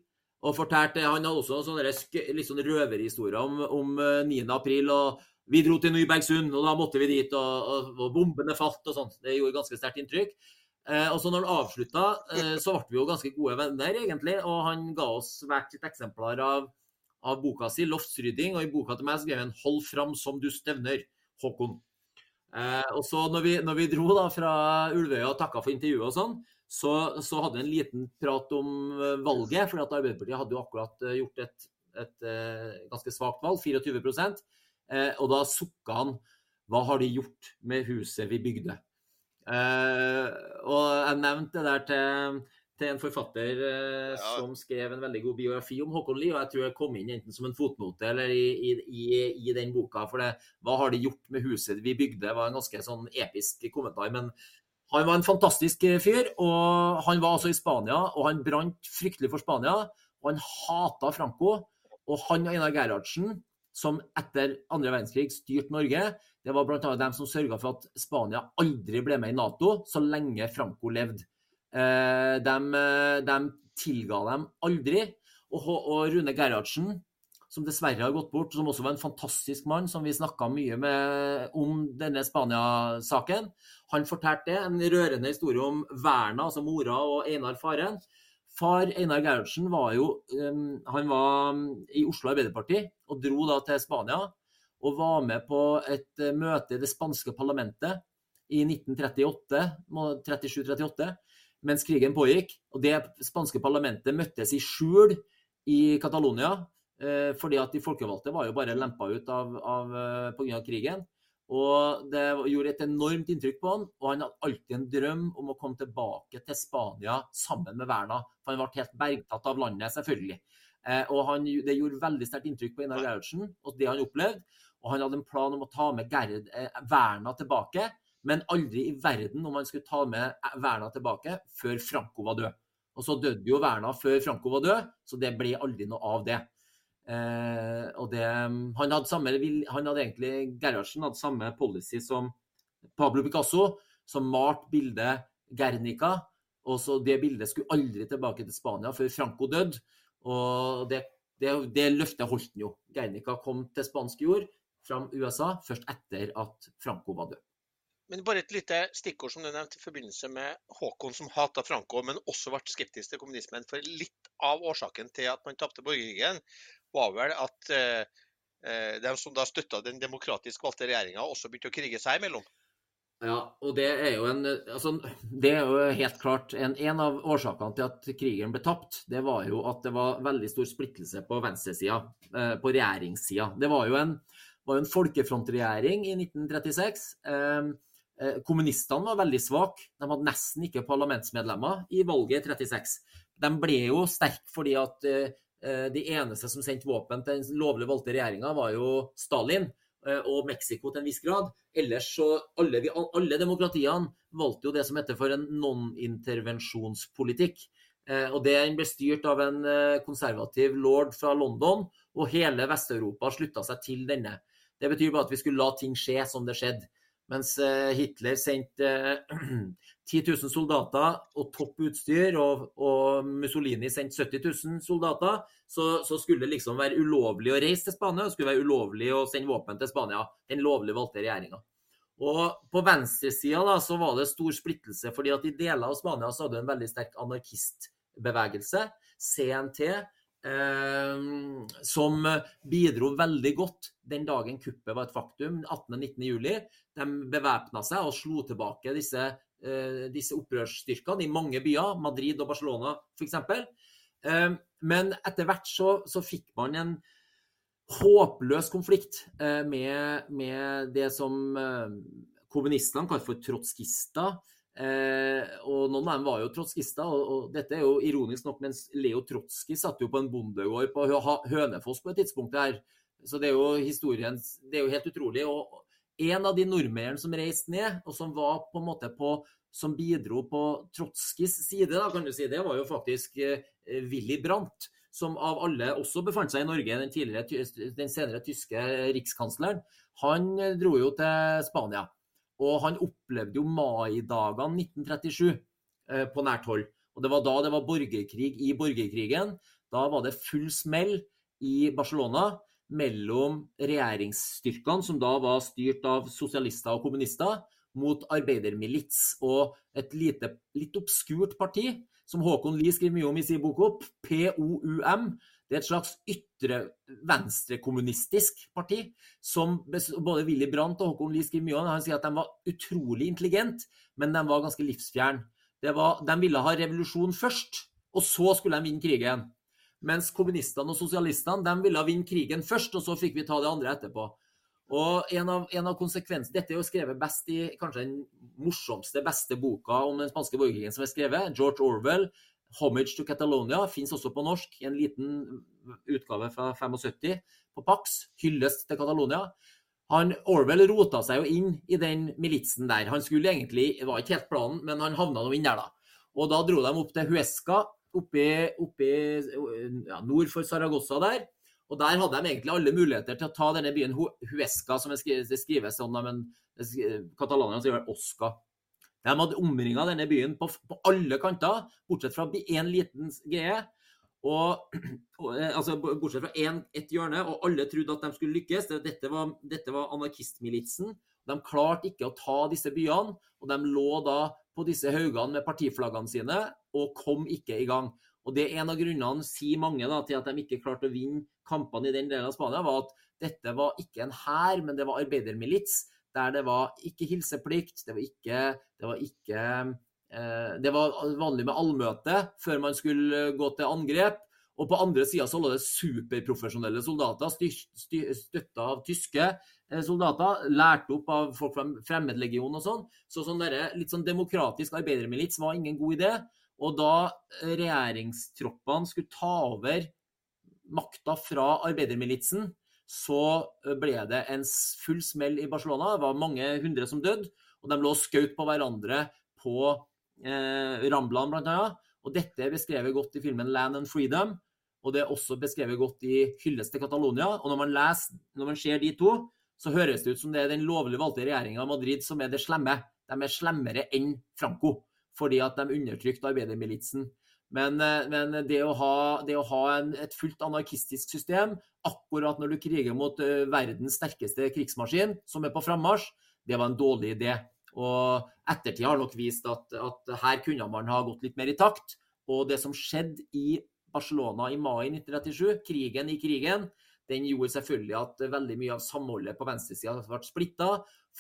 Og fortalte, Han hadde også sånne litt sånn røverhistorier om, om 9. Uh, april. og Vi dro til Nybergsund, og da måtte vi dit, og, og, og bombene falt og sånt. Det gjorde ganske sterkt inntrykk. Eh, og så når han avslutta, eh, så ble vi jo ganske gode venner, egentlig. Og han ga oss hvert sitt eksemplar av, av boka si, 'Loftsrydding'. Og i boka til meg skrev han 'Hold fram som du stevner', Håkon. Eh, og så når vi, når vi, dro da fra Ulvøya og takka for intervjuet og sånn, så, så, hadde vi en liten prat om eh, valget. For Arbeiderpartiet hadde jo akkurat eh, gjort et, et, et eh, ganske svakt valg, 24 eh, Og da sukka han. Hva har de gjort med huset vi bygde? Eh, og jeg nevnte det der til, til en forfatter uh, ja. som skrev en veldig god biografi om Håkon Lie, og jeg tror jeg kom inn enten som en fotnote eller i, i, i, i den boka. For det, hva har de gjort med huset vi bygde, var en ganske sånn episk kommentar. Men han var en fantastisk eh, fyr, og han var altså i Spania, og han brant fryktelig for Spania. Og han hata Franco. Og han og Einar Gerhardsen, som etter andre verdenskrig styrte Norge, det var bl.a. dem som sørga for at Spania aldri ble med i Nato så lenge Franco levde. Eh, de, eh, de tilga dem aldri. Og, og Rune Gerhardsen, som dessverre har gått bort, som også var en fantastisk mann, som vi snakka mye med om denne Spania-saken, han fortalte det, en rørende historie om Verna, altså mora og Einar faren. Far Einar Gerhardsen var jo han var i Oslo Arbeiderparti og dro da til Spania og var med på et eh, møte i det spanske parlamentet i 1938, mens krigen pågikk. Og det spanske parlamentet møttes i skjul i Catalonia, eh, fordi at de folkevalgte var jo bare lempa ut av, av, eh, pga. krigen. Og det gjorde et enormt inntrykk på han, og han hadde alltid en drøm om å komme tilbake til Spania sammen med Verna. For han ble helt bergtatt av landet, selvfølgelig. og han, det gjorde veldig sterkt inntrykk på Einar Gerhardsen og det han opplevde. Og han hadde en plan om å ta med Gerd, eh, Verna tilbake, men aldri i verden om han skulle ta med eh, Verna tilbake før Franco var død. Og så døde jo Verna før Franco var død, så det ble aldri noe av det. Eh, og det han hadde, samme, han hadde egentlig Gerhardsen hadde samme policy som Pablo Picasso, som malte bildet Guernica. Og så Det bildet skulle aldri tilbake til Spania før Franco døde. Og det, det, det løftet holdt han jo. Guernica kom til spansk jord fra USA først etter at Franco var død. Men bare et lite stikkord som du nevnte i forbindelse med Håkon som hata Franco, men også ble skeptisk til kommunismen. For litt av årsaken til at man tapte borgerkrigen, var vel at eh, eh de som da støtta den demokratisk valgte regjeringa, også begynte å krige seg imellom. Ja, og det er jo, en, altså, det er jo helt klart en, en, av årsakene til at krigen ble tapt. Det var jo at det var veldig stor splittelse på venstresida, eh, på regjeringssida. Det var jo en var en folkefrontregjering i 1936. Ehm, eh, kommunistene var veldig svake. De hadde nesten ikke parlamentsmedlemmer i valget i 36. De ble jo sterke fordi at eh, de eneste som sendte våpen til den lovlig valgte regjeringa, var jo Stalin og Mexico til en viss grad. Ellers så alle, alle demokratiene valgte jo det som heter for en non-intervensjonspolitikk. Og Den ble styrt av en konservativ lord fra London, og hele Vest-Europa slutta seg til denne. Det betyr bare at vi skulle la ting skje som det skjedde. Mens eh, Hitler sendte 10 000 soldater og topp utstyr, og, og Mussolini sendte 70 000 soldater, så, så, skulle det liksom være ulovlig å reise til Spania, det skulle være ulovlig å sende våpen til Spania. Den lovlig valgte regjeringa. Og på venstresida så var det stor splittelse, fordi at i deler av Spania så hadde du en veldig sterk anarkistbevegelse. CNT Eh, som bidro veldig godt den dagen kuppet var et faktum, 18. og 19. juli. De bevæpna seg og slo tilbake disse, eh, disse opprørsstyrkene i mange byer, Madrid og Barcelona f.eks. Eh, men etter hvert så, så, fikk man en håpløs konflikt med, med det som kommunistene kalte for trotskister. Eh, og noen av dem var jo trotskister, og, og, dette er jo ironisk nok, mens Leo Trotskij satt jo på en bondegård på Hønefoss på et tidspunkt her. Så det er jo historien Det er jo helt utrolig. Og en av de nordmennene som reiste ned, og som var på en måte på som bidro på Trotskijs side, da, kan du si, det var jo faktisk Willy Brandt. Som av alle også befant seg i Norge, den, den senere tyske rikskansleren. Han dro jo til Spania. Og han opplevde jo maidagene 1937 på nært hold. Og det var da det var borgerkrig i borgerkrigen. Da var det full smell i Barcelona mellom regjeringsstyrkene, som da var styrt av sosialister og kommunister, mot arbeidermilits og et lite, litt obskurt parti, som Håkon Lie skriver mye om i sin bok, POUM. Det er et slags ytre venstrekommunistisk parti som både Willy Brandt og Håkon Lie skriver mye om. Han sier at de var utrolig intelligente, men de var ganske livsfjerne. de ville ha revolusjon først, og så skulle de vinne krigen. Mens kommunistene og sosialistene ville vinne krigen først, og så fikk vi ta det andre etterpå. Og en av, en av konsekvensene, Dette er jo skrevet best i kanskje den morsomste, beste boka om den spanske borgerkrigen som er skrevet. George Orwell, 'Homage to Catalonia', fins også på norsk i en liten utgave fra 75 på Pax. 'Hyllest til Catalonia'. Han, Orwell rota seg jo inn i den militsen der. Han skulle egentlig, Det var ikke helt planen, men han havna nå inn der, da. Og da dro de opp til Huesca oppe, oppe ja, nord for Saragossa der. Og der hadde de egentlig alle muligheter til å ta denne byen Huesca, som det skrives sånn, men Catalonia sier Osca. De hadde omringa denne byen på, på, alle kanter, bortsett fra én liten GE. Og, og, eh, altså, bortsett fra en, ett hjørne, og alle trodde at de skulle lykkes. Dette var, dette var anarkistmilitsen. De klarte ikke å ta disse byene, og de lå da på disse haugene med partiflaggene sine og kom ikke i gang. Og Det er en av grunnene, sier mange, da, til at de ikke klarte å vinne kampene i den delen av Spania, var at dette var ikke en hær, men det var arbeidermilits. Der det var ikke hilseplikt, det var ikke, det var ikke eh, Det var vanlig med allmøte før man skulle gå til angrep. Og på andre sida så lå det superprofesjonelle soldater, støtta av tyske eh, soldater, lært opp av folk fra Fremmedlegionen og sånn. Så sånn der, litt sånn demokratisk arbeidermilits var ingen god idé. Og da regjeringstroppene skulle ta over makta fra arbeidermilitsen, så eh, ble det en full smell i Barcelona. Det var mange hundre som døde, og de lå og skjøt på hverandre på eh, Ramblan annet. Og dette er beskrevet godt i filmen 'Land and Freedom'. Og det er også beskrevet godt i 'Hyllest til Catalonia'. Og når man, leser, når man ser de to, så høres det ut som det er den lovlig valgte regjeringa av Madrid som er det slemme. De er slemmere enn Franco, fordi at de undertrykte arbeidermilitsen. Men, eh, men det å ha, det å ha en, et fullt anarkistisk system akkurat når du kriger mot uh, verdens sterkeste krigsmaskin, som er på frammarsj, det var en dårlig idé. Og ettertid har nok vist at, at, her kunne man ha gått litt mer i takt. Og det som skjedde i Barcelona i mai 1937, krigen i krigen, den gjorde selvfølgelig at veldig mye av samholdet på venstresida ble splitta.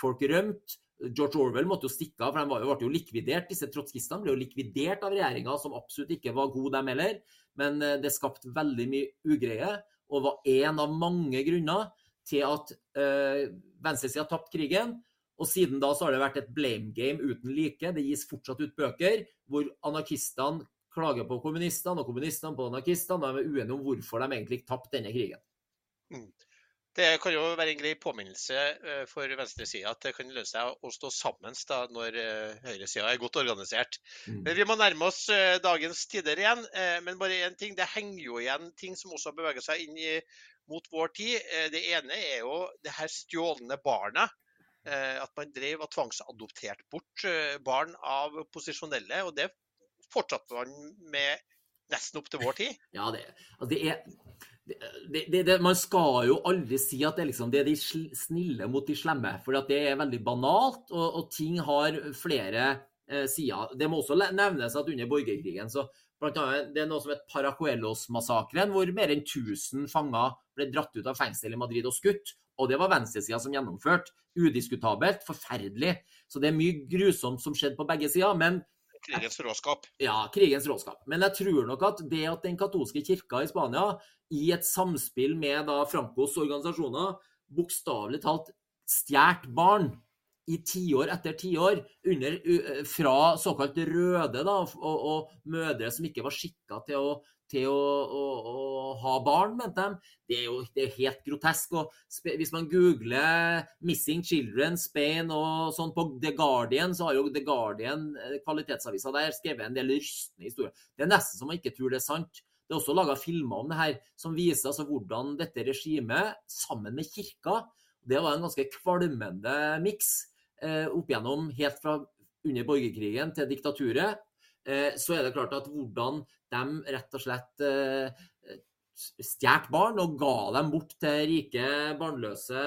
Folk rømte. George Orwell måtte jo stikke av, for de ble jo likvidert. Disse trotskistene ble jo likvidert av regjeringa, som absolutt ikke var god, dem heller. Men eh, det skapte veldig mye ugreie, og var en av mange grunner til at øh, venstresida tapte krigen. Og siden da så har det vært et blame game uten like. Det gis fortsatt ut bøker hvor anarkistene klager på kommunistene og kommunistene på anarkistene, og de er uenige om hvorfor de egentlig tapte denne krigen. Mm. Det kan jo være en grei påminnelse eh, for venstresida at det kan lønne seg å stå sammen da, når eh, høyresida er godt organisert. Mm. Men Vi må nærme oss eh, dagens tider igjen. Men bare én ting. Det henger jo igjen ting som også beveger seg inn i, mot vår tid. Det ene er jo det her stjålne barnet at man drev og tvangsadopterte bort barn av posisjonelle. Og det fortsatte man med nesten opp til vår tid. Ja, det, altså det er det, det, man skal jo aldri si at det, liksom, det, er de snille mot de slemme, for det er veldig banalt, og, og ting har flere eh, sider. Det må også nevnes at under borgerkrigen så blant annet, det er noe som heter Paracuelos-massakren, hvor mer enn 1000 fanger ble dratt ut av fengsel i Madrid og skutt. Og det var venstresida som gjennomførte. Udiskutabelt. Forferdelig. Så det er mye grusomt som skjedde på begge sider. Men Krigens råskap. Ja, krigens råskap. Men jeg tror nok at det at den katolske kirka i Spania, i et samspill med da Francos organisasjoner, bokstavelig talt stjålet barn i tiår etter tiår fra såkalt røde da, og, og, mødre som ikke var skikka til å til å, å, å ha barn, mente de. Det er jo det er helt grotesk. og Hvis man googler 'Missing Children Spain' og sånn på The Guardian, så har jo The Guardian, eh, kvalitetsavisa der, skrevet en del rystende historier. Det er nesten som man ikke tror det er sant. Det er også laga filmer om det her som viser altså hvordan dette regimet, sammen med kirka Det var en ganske kvalmende miks eh, opp gjennom helt fra under borgerkrigen til diktaturet. Eh, så er det klart at hvordan de rett og slett eh, stjålet barn og ga dem bort til rike, barnløse,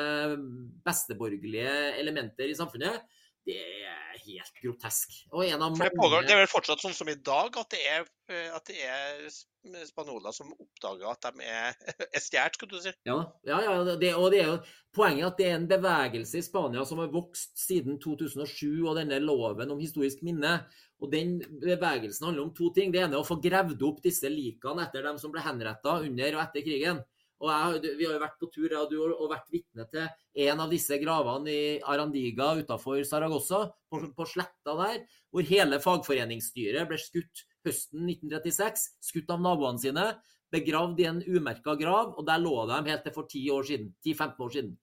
besteborgerlige elementer i samfunnet, det er helt grotesk. Og en av mange... det, pågår, det er vel fortsatt sånn som i dag, at det er, eh, at det er spanjoler som oppdager at de er, er stjålet, skulle du si. Ja, ja, ja det, og det er jo poenget at det er en bevegelse i Spania som har vokst siden 2007 og denne loven om historisk minne. Og den bevegelsen handler om to ting. Det ene er å få gravd opp disse likene etter dem som ble henretta under og etter krigen. Og jeg, Vi har jo vært på tur og du har vært vitne til en av disse gravene i Arandiga utafor Saragossa, på, på, sletta der, hvor hele fagforeningsstyret ble skutt høsten 1936. Skutt av naboene sine, begravd i en umerka grav, og der lå de helt til for 10-15 år siden. 10, år siden.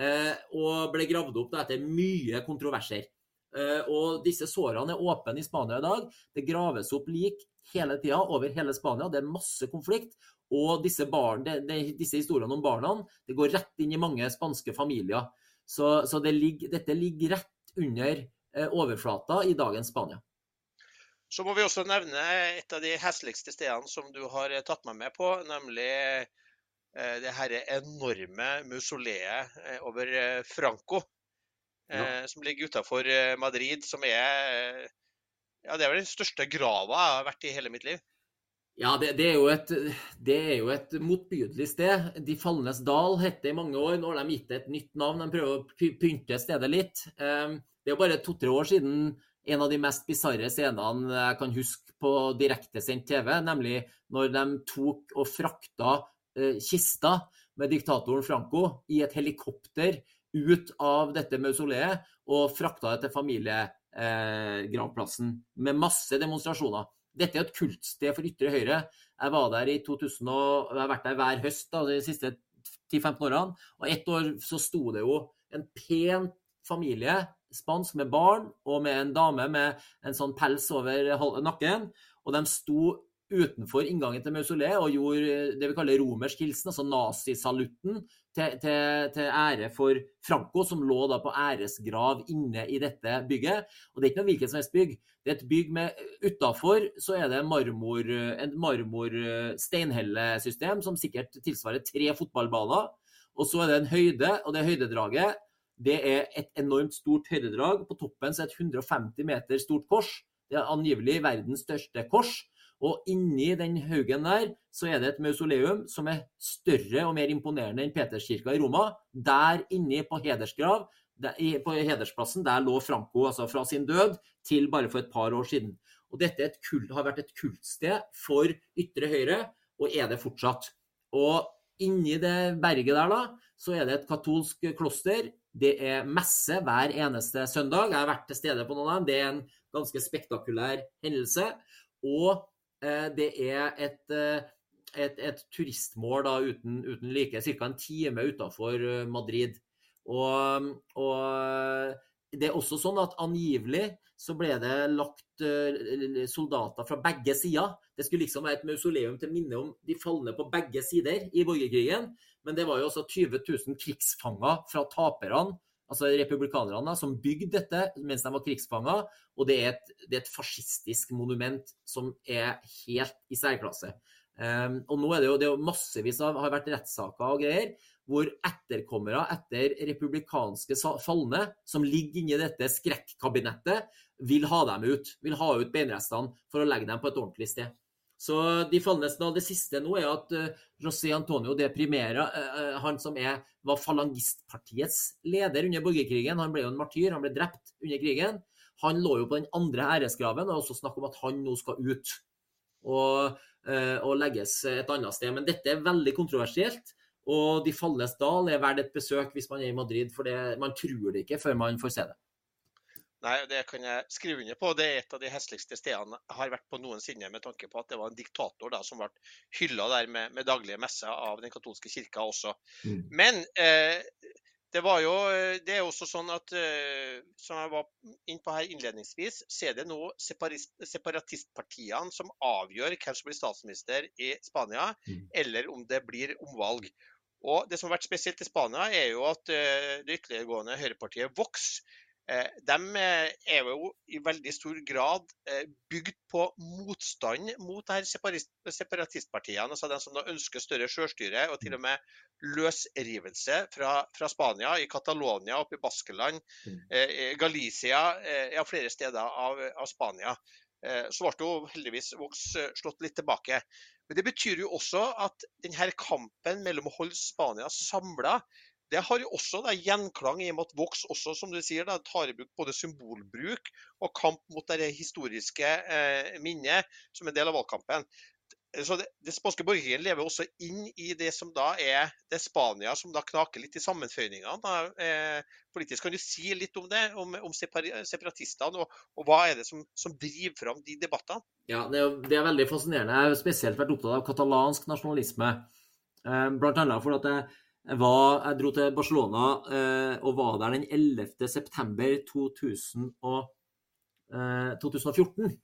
Eh, og ble gravd opp da, etter mye kontroverser. Eh, og disse sårene er åpne i Spania i dag. Det graves opp lik hele tida over hele Spania. Det er masse konflikt. Og disse, barn, de, de, disse, historiene om barna det går rett inn i mange spanske familier. Så, så det ligger, dette ligger rett under eh, overflata i dagens Spania. Så må vi også nevne et av de hesligste stedene som du har tatt meg med på, nemlig eh, det her enorme mausoleet eh, over Franco. Ja. Som ligger utafor Madrid, som er ja, det er vel den største grava jeg har vært i hele mitt liv. Ja, det, det, er et, det, er jo et, motbydelig sted. De falnes dal het det i mange år. Nå har de gitt det et nytt navn. De prøver å pynte stedet litt. Ehm, det er jo bare to-tre år siden en av de mest bisarre scenene jeg kan huske på direktesendt TV, nemlig når de tok og frakta eh, kista med diktatoren Franco i et helikopter ut av dette mausoleet og frakta det til familiegravplassen med masse demonstrasjoner. Dette er et kultsted for ytre høyre. Jeg var der i 2000 og jeg har vært der hver høst da, de siste 10-15 årene. Og ett år så sto det jo en pen familie, spansk, med barn og med en dame med en sånn pels over nakken. Og de sto utenfor inngangen til mausoleet og gjorde det vi kaller romersk hilsen, altså nazisalutten, til, til, til, ære for Franco, som lå da på æresgrav inne i dette bygget. Og det er ikke noe hvilket som helst bygg. Det er et bygg med Utafor så er det marmor, en marmor-steinhellesystem som sikkert tilsvarer tre fotballbaner. Og så er det en høyde, og det høydedraget det er et enormt stort høydedrag. På toppen så er et 150 meter stort kors. Det er angivelig verdens største kors. Og inni den haugen der så er det et mausoleum som er større og mer imponerende enn Peterskirka i Roma. Der inni på hedersgrav, der, på hedersplassen, der lå Franco altså fra sin død til bare for et par år siden. Og dette kult, har vært et kultsted for ytre høyre, og er det fortsatt. Og inni det berget der, da, så er det et katolsk kloster. Det er messe hver eneste søndag. Jeg har vært til stede på noen av dem. Det er en ganske spektakulær hendelse. Og det er et, eh, et, et turistmål da, uten, uten like, ca. en time utafor eh, Madrid. Og, og, det er også sånn at angivelig så ble det lagt soldater fra begge sider. Det skulle liksom være et mausoleum til minne om de falne på begge sider i borgerkrigen. Men det var jo også 20 000 krigsfanger fra taperne altså republikanerne, som bygde dette mens de var krigsfanger. Og det er, et, det er et fascistisk monument som er helt i særklasse. Um, og nå er det jo, det er jo massevis av har vært rettssaker og greier hvor etterkommere etter republikanske falne, som ligger inni dette skrekkabinettet, vil ha dem ut. Vil ha ut beinrestene for å legge dem på et ordentlig sted. Så de falnes av Det siste nå er at uh, José Antonio de Primera, uh, han som er, var falangistpartiets leder under borgerkrigen, han ble jo en martyr, han ble drept under krigen. Han lå jo på den andre æresgraven, og også snakk om at han nå skal ut og, og legges et annet sted. Men dette er veldig kontroversielt. Og De falnes dal er verdt et besøk hvis man er i Madrid, for det, man tror det ikke før man får se det. Nei, det kan jeg skrive under på. Det er et av de hesligste stedene jeg har vært på noensinne, med tanke på at det var en diktator da, som ble hylla der med, med daglige messer av den katolske kirka også. Mm. Men eh, det, var jo, det er også sånn at eh, som jeg var inne på her innledningsvis, så er det nå separatistpartiene som avgjør hvem som blir statsminister i Spania, Mm. eller om det blir omvalg. Og Det som har vært spesielt i Spania, er jo at eh, det ytterliggående høyrepartiet Vox eh, de eh, er jo i veldig stor grad eh, bygd på motstand mot det her separatistpartiene. altså De som da ønsker større selvstyre og til og med løsrivelse fra, fra Spania, i Catalonia, oppe i Baskeland, Mm. eh, Galicia, eh, ja, flere steder av, av Spania. Eh, Så ble jo heldigvis Vox eh, slått litt tilbake. Men det betyr jo også at denne kampen mellom å holde Spania samla, det har jo også da, gjenklang i og med at Vox også, som du sier, da, tar i bruk både symbolbruk og kamp mot det historiske eh, minnet som en del av valgkampen. Så det, det spanske borgerkrigen lever også inn i det som da er det Spania som da knaker litt i sammenføyningene. Eh, politisk. Kan du si litt om det, om, om separatistene, og, og hva er det som, som driver fram de debattene? Ja, det er, det er veldig fascinerende. Jeg har spesielt vært opptatt av katalansk nasjonalisme. Eh, Blant annet fordi at det var, jeg dro til Barcelona eh, og var der den 11. september 2000 og, eh, 2014.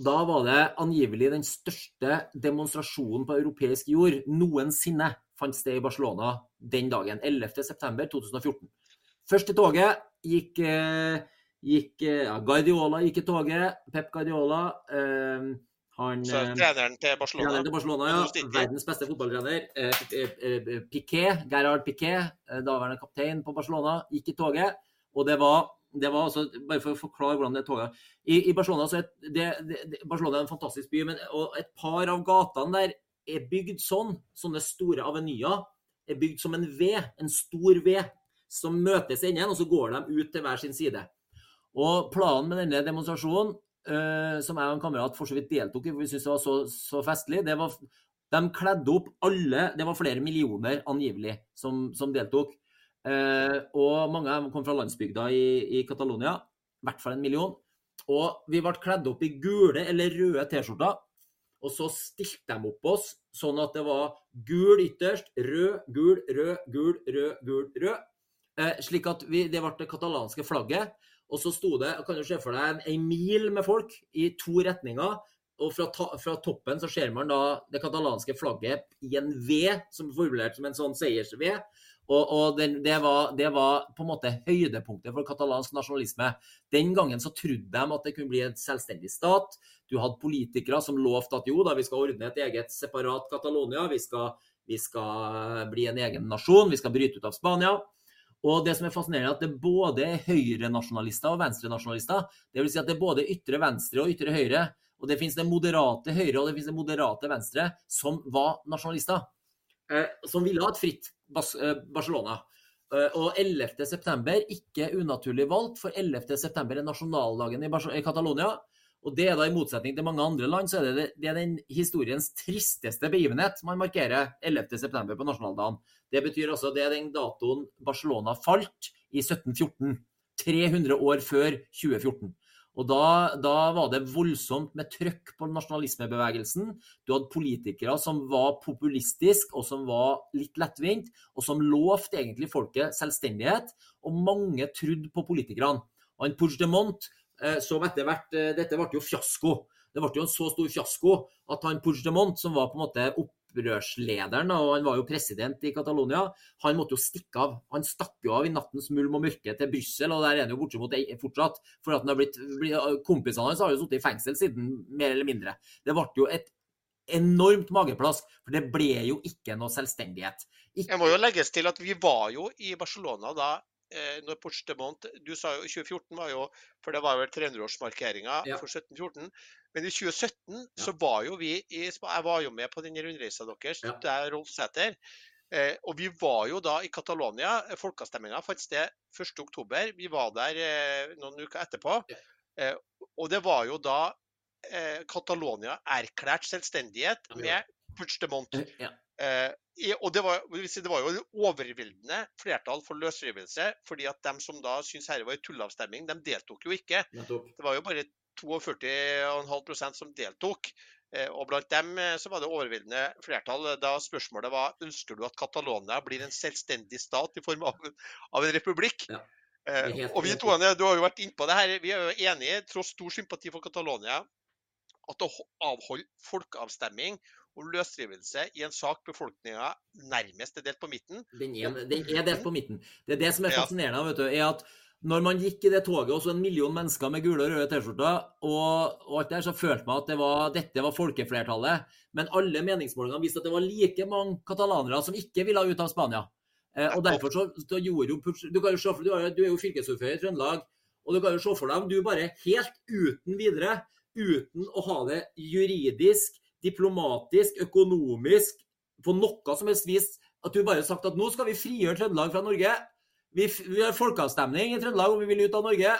Da var det angivelig den største demonstrasjonen på europeisk jord noensinne fant sted i Barcelona den dagen. 11. september 2014. Først i toget gikk eh, gikk eh, ja, Guardiola gikk i toget. Pep Guardiola. Eh, han Så eh, treneren til Barcelona. treneren til Barcelona, ja. Verdens beste fotballtrener. Eh, eh, Piquet, Gerhard Piquet, daværende kaptein på Barcelona, gikk i toget. Og det var, det var også, Bare for å forklare hvordan det toget I, i Barcelona så er det, det, Barcelona er en fantastisk by, men og et par av gatene der er bygd sånn. Sånne store avenyer er bygd som en V, en stor V, som møtes i enden, og så går de ut til hver sin side. Og planen med denne demonstrasjonen, som jeg og en kamerat for så vidt deltok i, for vi syntes det var så, så festlig, det var De kledde opp alle Det var flere millioner angivelig som, som deltok. Eh, og mange av dem kom fra landsbygda i, i Catalonia. I hvert fall en million. Og vi ble kledd opp i gule eller røde T-skjorter. Og så stilte de opp oss sånn at det var gul ytterst, rød, gul, rød, gul, rød, gul, rød. Eh, slik at vi, det ble det katalanske flagget. Og så sto det, kan du se for deg, en, mil med folk i to retninger. Og fra, ta, fra toppen så ser man da det katalanske flagget i en V, som er formulert som en sånn seiers-V. Og, og den, det, var, det var på en måte høydepunktet for katalansk nasjonalisme. Den gangen så trodde de at det kunne bli en selvstendig stat. Du hadde politikere som lovte at jo da, vi skal ordne et eget separat Catalonia. Vi skal, vi skal bli en egen nasjon. Vi skal bryte ut av Spania. Og det som er fascinerende, er at det både er høyrenasjonalister og venstrenasjonalister. Vil si at det er både ytre venstre og ytre høyre. Og det finnes det moderate høyre og det finnes det moderate venstre som var nasjonalister. Eh, som ville ha et fritt eh, Barcelona. Eh, og 11.9, ikke unaturlig valgt, for 11.9 er nasjonaldagen i Catalonia. Og det er da i motsetning til mange andre land, så er det, det er den historiens tristeste begivenhet man markerer 11.9 på nasjonaldagen. Det betyr altså det er den datoen Barcelona falt i 1714. 300 år før 2014. Og da, da, var det voldsomt med trøkk på nasjonalismebevegelsen. Du hadde politikere som var populistiske og som var litt lettvint, og som lovte egentlig folket selvstendighet. Og mange trodde på politikerne. Og en Puigdemont som etter hvert eh, Dette ble jo fiasko. Det ble jo en så stor fiasko at han Puigdemont, som var på en måte opprørslederen, og han var jo president i Catalonia, han måtte jo stikke av. Han stakk jo av i nattens mulm og mørke til Brussel, og der er han jo bortimot fortsatt. For at han har blitt, kompisene hans har jo sittet i fengsel siden, mer eller mindre. Det ble jo et enormt mageplask, for det ble jo ikke noe selvstendighet. Ikke... Jeg må jo legges til at vi var jo i Barcelona da eh, når Puigdemont Du sa jo 2014 var jo For det var vel 300-årsmarkeringa Ja. for 1714. Men i 2017 Ja. så var jo vi i Jeg var jo med på den rundreisa deres, Ja. der Rolf Sæter. Eh, og vi var jo da i Catalonia. Folkeavstemninga fant sted 1.10. Vi var der eh, noen uker etterpå. Ja. Eh, og det var jo da eh, Catalonia erklært selvstendighet med Puigdemont. Ja. Eh, og det var, det var, jo en overveldende flertall for løsrivelse, fordi at de som da syntes dette var en tulleavstemning, de deltok jo ikke. Det var jo bare 42,5% som deltok. Eh, og Blant dem eh, så var det overveldende flertall da spørsmålet var ønsker du at Catalonia blir en selvstendig stat i form av, av en republikk. Ja. Helt, og vi to, Du har jo vært innpå det her. Vi er jo enige, tross stor sympati for Catalonia, at å avholde folkeavstemning om løsrivelse i en sak befolkninga nærmest er delt på midten Den er, den er delt på midten. Det er det som er fascinerende. vet du, er at når man gikk i det toget, og så en million mennesker med gule og røde T-skjorter, og, og, alt der, så følte man at det var, dette var folkeflertallet. Men alle meningsmålingene viste at det var like mange katalanere som ikke ville ut av Spania. Eh, og derfor så, så gjorde jo du, kan jo se for, du, er, du er jo fylkesordfører i Trøndelag, og du kan jo se for deg om du bare helt uten videre, uten å ha det juridisk, diplomatisk, økonomisk, på noe som helst vis, at du bare har sagt at nå skal vi frigjøre Trøndelag fra Norge. Vi, vi har folkeavstemning i Trøndelag om vi vil ut av Norge.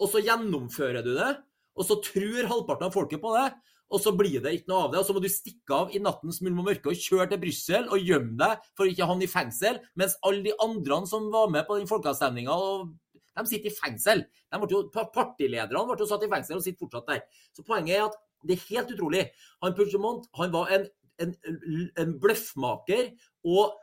Og så gjennomfører du det. Og så tror halvparten av folket på det. Og så blir det ikke noe av det. Og så må du stikke av i nattens mulm og mørke og kjøre til Brussel og gjemme deg for å ikke havne i fengsel. Mens alle de andre som var med på den folkeavstemninga, de sitter i fengsel. Jo, partilederne ble jo satt i fengsel og sitter fortsatt der. Så poenget er at det er helt utrolig. Han Puigdemont han var en, en, en bløffmaker og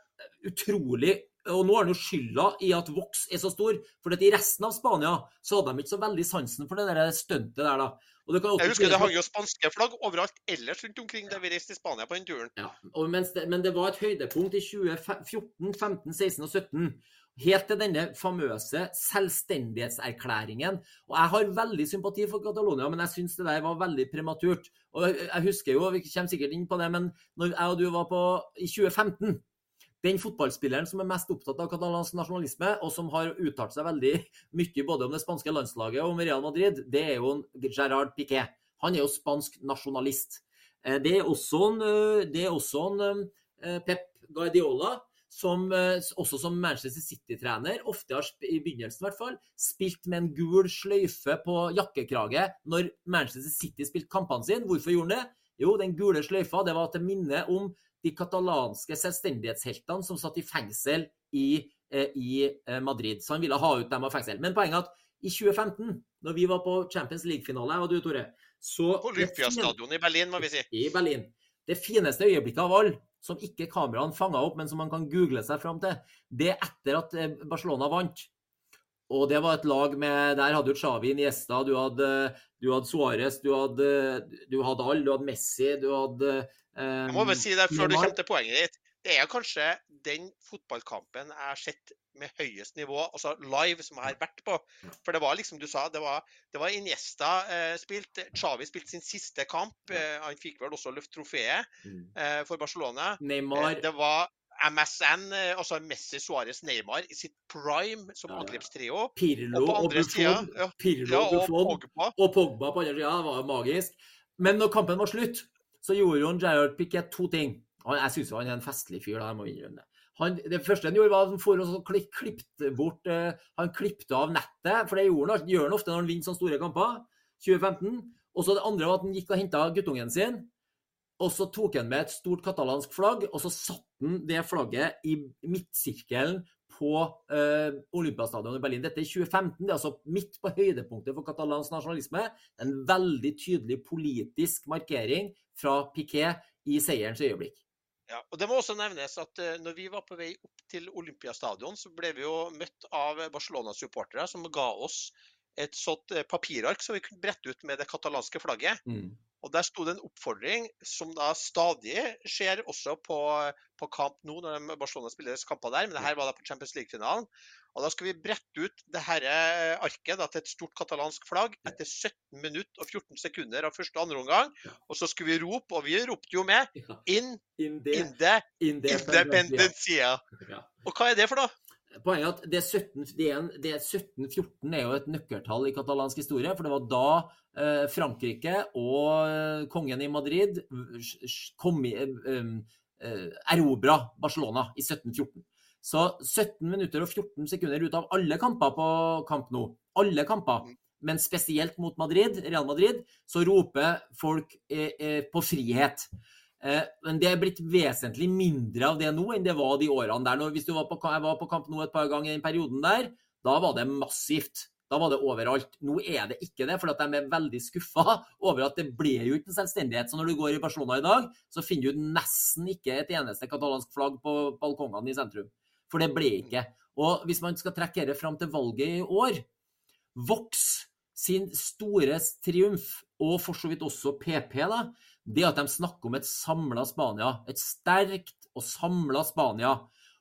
utrolig og nå har han jo skylda i at Vox er så stor. For i resten av Spania så hadde de ikke så veldig sansen for det der stuntet der, da. jeg husker det hang jo spanske flagg overalt ellers rundt omkring da vi reiste i Spania på den turen. Ja, det, Men det var et høydepunkt i 2014, 15, 16 og 17. Helt til denne famøse selvstendighetserklæringen. Og Jeg har veldig sympati for Catalonia, men jeg syns det der var veldig prematurt. Og Jeg husker jo, vi kommer sikkert inn på det, men når jeg og du var på i 2015 den fotballspilleren som er mest opptatt av katalansk nasjonalisme, og som har uttalt seg veldig mye både om det spanske landslaget og om Real Madrid, det er jo Gerard Piqué. Han er jo spansk nasjonalist. Eh, det er også en, eh, det er også en eh, Pep Guardiola, som også som Manchester City-trener, ofte har i begynnelsen i hvert fall, spilt med en gul sløyfe på jakkekrage når Manchester City spilte kampene sine. Hvorfor gjorde han det? Jo, den gule sløyfa det var til minne om de katalanske selvstendighetsheltene som satt i fengsel i, eh, i, eh, Madrid. Så han ville ha ut dem av fengsel. Men poenget er at i 2015, når vi var på Champions League-finale, og du, Tore så Olympiastadion i Berlin, må vi si. I Berlin. Det fineste øyeblikket av alle, som ikke kameraene fanga opp, men som man kan google seg fram til, det er etter at eh, Barcelona vant. Og det var et lag med Der hadde du Xavi, Niesta, du hadde, du hadde Suárez, du hadde, du hadde alle, du hadde Messi, du hadde jeg må bare si det før du kommer til poenget ditt. Det er kanskje den fotballkampen jeg har sett med høyest nivå, altså live, som jeg har vært på. For det var liksom du sa, det var, det var Iniesta eh, spilt. Xavi spilte sin siste kamp. Eh, han fikk vel også løft trofeet mm. eh, for Barcelona. Neymar. Eh, det var MSN, eh, altså Messi, Suárez, Neymar i sitt prime som ja, angrepstrio. Pirlo og, og Buffon. Ja, Pirlo, ja, og, Buffon Pogba. og Pogba på andre sida. Det var magisk. Men når kampen var slutt, så gjorde jo Jared Piquet to ting. Jeg syns han er en festlig fyr. da, jeg må innrømme det. Han, det første han gjorde, var at han å klippte bort uh, Han klippte av nettet, for det gjør han, gjør han ofte når han vinner sånne store kamper. 2015. Og så det andre var at han gikk og henta guttungen sin. Og så tok han med et stort katalansk flagg, og så satte han det flagget i midtsirkelen på uh, Olympiastadionet i Berlin. Dette er 2015, det er altså midt på høydepunktet for katalansk nasjonalisme. En veldig tydelig politisk markering fra Piquet i seierens øyeblikk. Ja, og Det må også nevnes at uh, når vi var på vei opp til Olympiastadion, så ble vi jo møtt av Barcelona-supportere som ga oss et sånt eh, papirark som vi kunne brette ut med det katalanske flagget. Mm. Og Der sto det en oppfordring som da stadig skjer også på, på kamp nå, når Barcelona spiller kamper der, men det her var da på Champions League-finalen. Og Da skal vi brette ut det dette arket da, til et stort katalansk flagg etter 17 minutter og 14 sekunder av første og andre omgang. Og så skulle vi rope, og vi ropte jo med, in, in de, in the independencia. Og hva er det for noe? Poenget er at det 1714 er jo et nøkkeltall i katalansk historie. For det var da eh, Frankrike og eh, kongen i Madrid kom i, eh, eh, erobra Barcelona i 1714. Så 17 minutter og 14 sekunder ut av alle kamper på kamp nå, alle kamper, mm. men spesielt mot Madrid, Real Madrid, så roper folk på frihet. Eh, men det er blitt vesentlig mindre av det nå enn det var de årene der. Hvis du var på, jeg var på kamp nå et par ganger i den perioden der, da var det massivt. Da var det overalt. Nå er det ikke det, for de er veldig skuffa over at det ble jo ikke selvstendighet. Så når du går i Barcelona i dag, så finner du nesten ikke et eneste katalansk flagg på balkongene i sentrum. For det ble ikke. Og hvis man skal trekke dette fram til valget i år Vox sin store triumf, og for så vidt også PP, da, det at de snakker om et samla Spania. Et sterkt og samla Spania.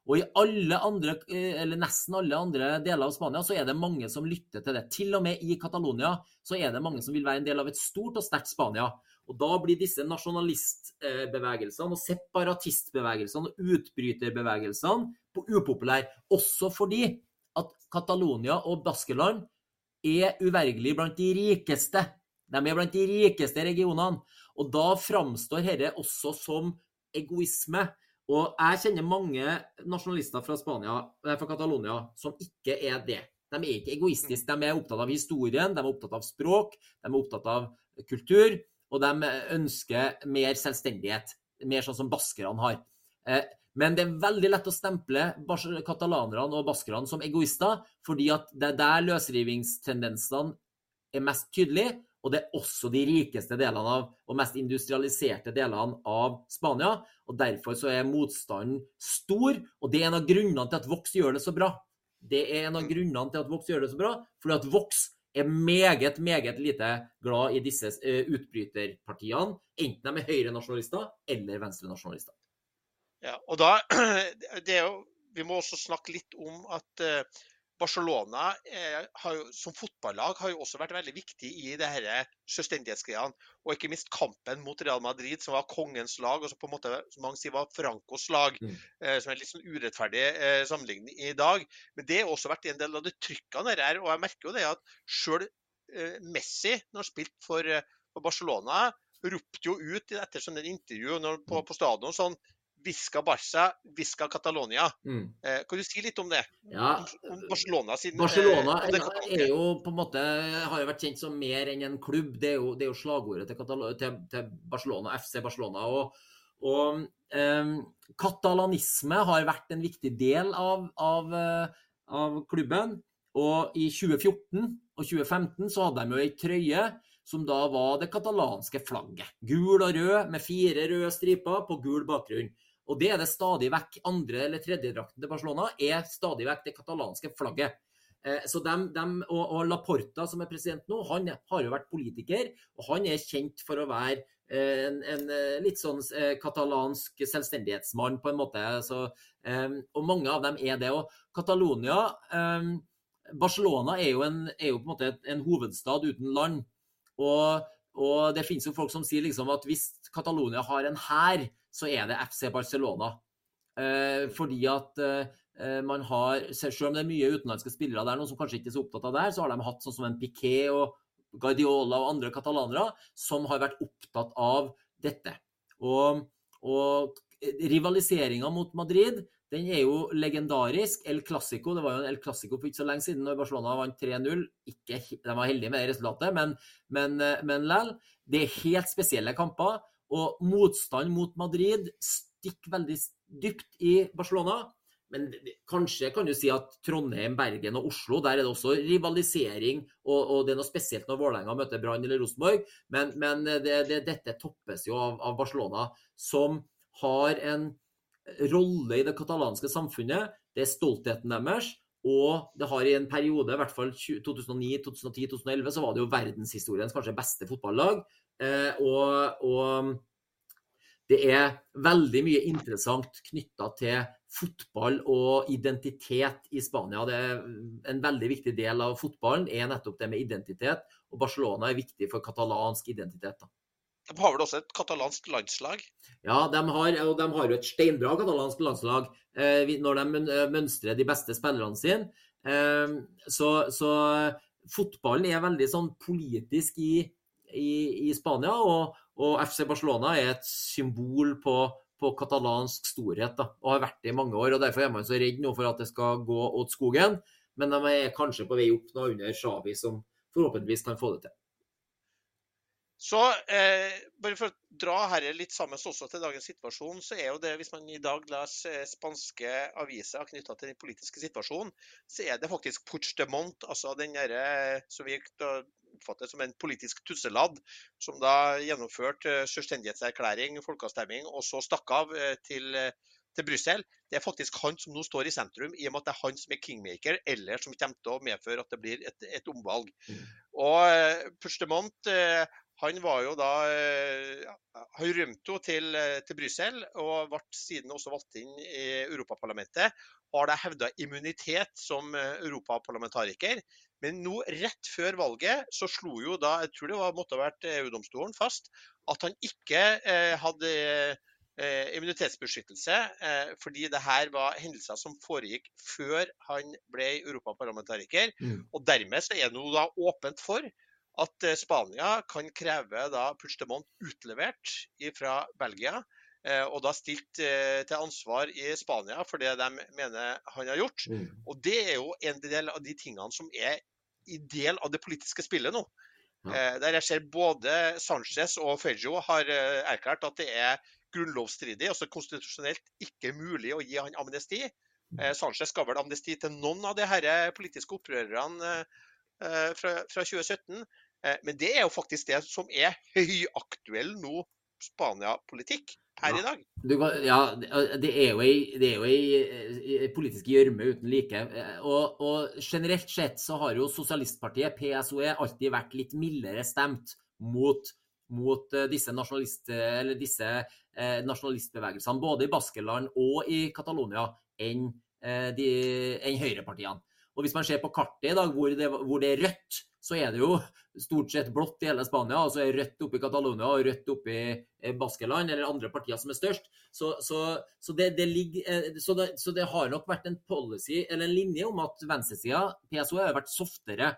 Og i alle andre, eh, eller nesten alle andre deler av Spania så er det mange som lytter til det. Til og med i Catalonia så er det mange som vil være en del av et stort og sterkt Spania. Og da blir disse nasjonalistbevegelsene og separatistbevegelsene og utbryterbevegelsene upopulære. Også fordi at Catalonia og Baskeland er uvergelig blant de rikeste. De er blant de rikeste regionene. Og da framstår dette også som egoisme. Og jeg kjenner mange nasjonalister fra, Spania, eh, fra Catalonia som ikke er det. De er ikke egoistiske. De er opptatt av historien, de er opptatt av språk, de er opptatt av kultur. Og de ønsker mer selvstendighet. Mer sånn som baskerne har. Eh, men det er veldig lett å stemple katalanerne og baskerne som egoister, fordi at det er der løsrivingstendensene er mest tydelige. Og det er også de rikeste delene av, og mest industrialiserte delene av Spania. og Derfor så er motstanden stor, og det er en av grunnene til at Vox gjør det så bra. Det er en av grunnene til at Vox gjør det så bra, fordi at Vox er meget, meget lite glad i disse eh, utbryterpartiene, enten de er høyrenasjonalister eller venstrenasjonalister. Ja, og da, det er jo, Vi må også snakke litt om at uh, Barcelona eh, jo, som fotballag har jo også vært veldig viktig i det disse selvstendighetsgreiene. Og ikke minst kampen mot Real Madrid, som var kongens lag, og som på en måte som mange sier var Francos lag. Mm. Eh, som er litt sånn urettferdig eh, sammenligning i dag. Men det har også vært en del av det trykkene der. Og jeg merker jo det at sjøl eh, Messi, når han spilte for, eh, for, Barcelona, ropte jo ut etter sånn intervju på, på stadion sånn Visca Barca, Visca Catalonia. Mm. Eh, kan du si litt om det? Ja. Barcelona sin Barcelona eh, er jo på en måte har jo vært kjent som mer enn en klubb. Det er jo, det er jo slagordet til, til, til, Barcelona, FC Barcelona. Og, og eh, katalanisme har vært en viktig del av, av, eh, av, klubben. Og i 2014 og 2015 så hadde de jo ei trøye som da var det katalanske flagget. Gul og rød med fire røde striper på gul bakgrunn. Og det er det stadig vekk. Andre- eller tredjedrakten til Barcelona er stadig vekk det katalanske flagget. Eh, så dem, dem, og, og, Laporta, som er president nå, han har jo vært politiker. Og han er kjent for å være eh, en, en eh, litt sånn katalansk selvstendighetsmann, på en måte. Så, og mange av dem er det. Og Catalonia Barcelona er jo, en, er jo på en måte en hovedstad uten land. Og, og det finnes jo folk som sier liksom at hvis Catalonia har en hær, så er det FC Barcelona. Eh, fordi at eh, man har, Selv om det er mye utenlandske spillere der, noen som kanskje ikke er så opptatt av det, her, så har de hatt sånn som en Piquet og Guardiola og andre katalanere som har vært opptatt av dette. Og, og rivaliseringa mot Madrid den er jo legendarisk. El Clásico det var jo en El Clásico for ikke så lenge siden når Barcelona vant 3-0. De var heldige med det resultatet, men, men, men lell. Det er helt spesielle kamper. Og motstand mot Madrid stikker veldig dypt i Barcelona. Men kanskje kan du si at Trondheim, Bergen og Oslo, der er det også rivalisering. Og, og det er noe spesielt når Vålerenga møter Brann eller Rosenborg. Men, men det, det, dette toppes jo av, av, Barcelona, som har en rolle i det katalanske samfunnet. Det er stoltheten deres. Og det har i en periode, i hvert fall 2009, 2010, 2011, så var det jo verdenshistoriens kanskje beste fotballag. Eh, og, og, det er veldig mye interessant knytta til fotball og identitet i Spania. Det er en veldig viktig del av fotballen er nettopp det med identitet. Og Barcelona er viktig for katalansk identitet. Da. De har vel også et katalansk landslag? Ja, de har, og de har jo et steinbra katalansk landslag eh, når de mønstrer de beste spillerne sine. Eh, så, så, fotballen er veldig sånn politisk i i, i Spania. Og, og, FC Barcelona er et symbol på, på katalansk storhet, da, og har vært det i mange år. og Derfor er man så redd nå for at det skal gå åt skogen. Men de er kanskje på vei opp nå under Xavi, som forhåpentligvis kan få det til. Så eh, bare for å dra herre litt sammen også til dagens situasjon, så er jo det, hvis man i dag leser eh, spanske aviser knytta til den politiske situasjonen, så er det faktisk Puigdemont, altså den derre som vi oppfatter som en politisk tusseladd, som da gjennomførte selvstendighetserklæring, folkeavstemning, og så stakk av eh, til til Brussel. Det er faktisk han som nå står i sentrum, i og med at det er han som er kingmaker, eller som kommer til å medføre at det blir et, et omvalg. Mm. Og Puigdemont uh, han var jo da uh, Han rømte jo til, til Brussel og ble siden også valgt inn i Europaparlamentet. Har da hevda immunitet som europaparlamentariker. Men nå, rett før valget, så slo jo da, jeg tror det var, måtte ha vært EU-domstolen fast, at han ikke hadde eh, immunitetsbeskyttelse, eh, fordi det her var hendelser som foregikk før han ble europaparlamentariker. Mm. Og dermed så er det nå da åpent for at eh, Spania kan kreve da Puigdemont utlevert fra Belgia. Eh, og da stilt eh, til ansvar i Spania for det de mener han har gjort. Mm. Og det er jo en del av de tingene som er i del av det politiske spillet nå. Ja. Der jeg ser både Sanchez og Fejo har erklært at det er grunnlovsstridig, altså konstitusjonelt ikke mulig å gi han amnesti. Mm. Sanchez ga vel amnesti til noen av de her politiske opprørerne fra, fra 2017. Eh, men det er jo faktisk det som er høyaktuell nå Spania-politikk her ja. i dag. Du, ja, det er jo ei, det er jo ei politisk gjørme uten like. Og, og, generelt sett så har jo sosialistpartiet, PSOE, alltid vært litt mildere stemt mot mot eh, disse, nasjonalist, disse eh, nasjonalistbevegelsene, både i Baskeland og i Catalonia, enn eh, en høyrepartiene. Og Hvis man ser på kartet i dag, hvor det, hvor det, er rødt, så er det jo stort sett blått i hele Spania. altså er Rødt oppe i Catalonia og rødt oppe i eh, Baskeland, eller andre partier som er størst. Så, så, så, det, det, ligger, så, det, så, det, har nok vært en policy, eller en linje om at venstresida, PSO, har vært softere.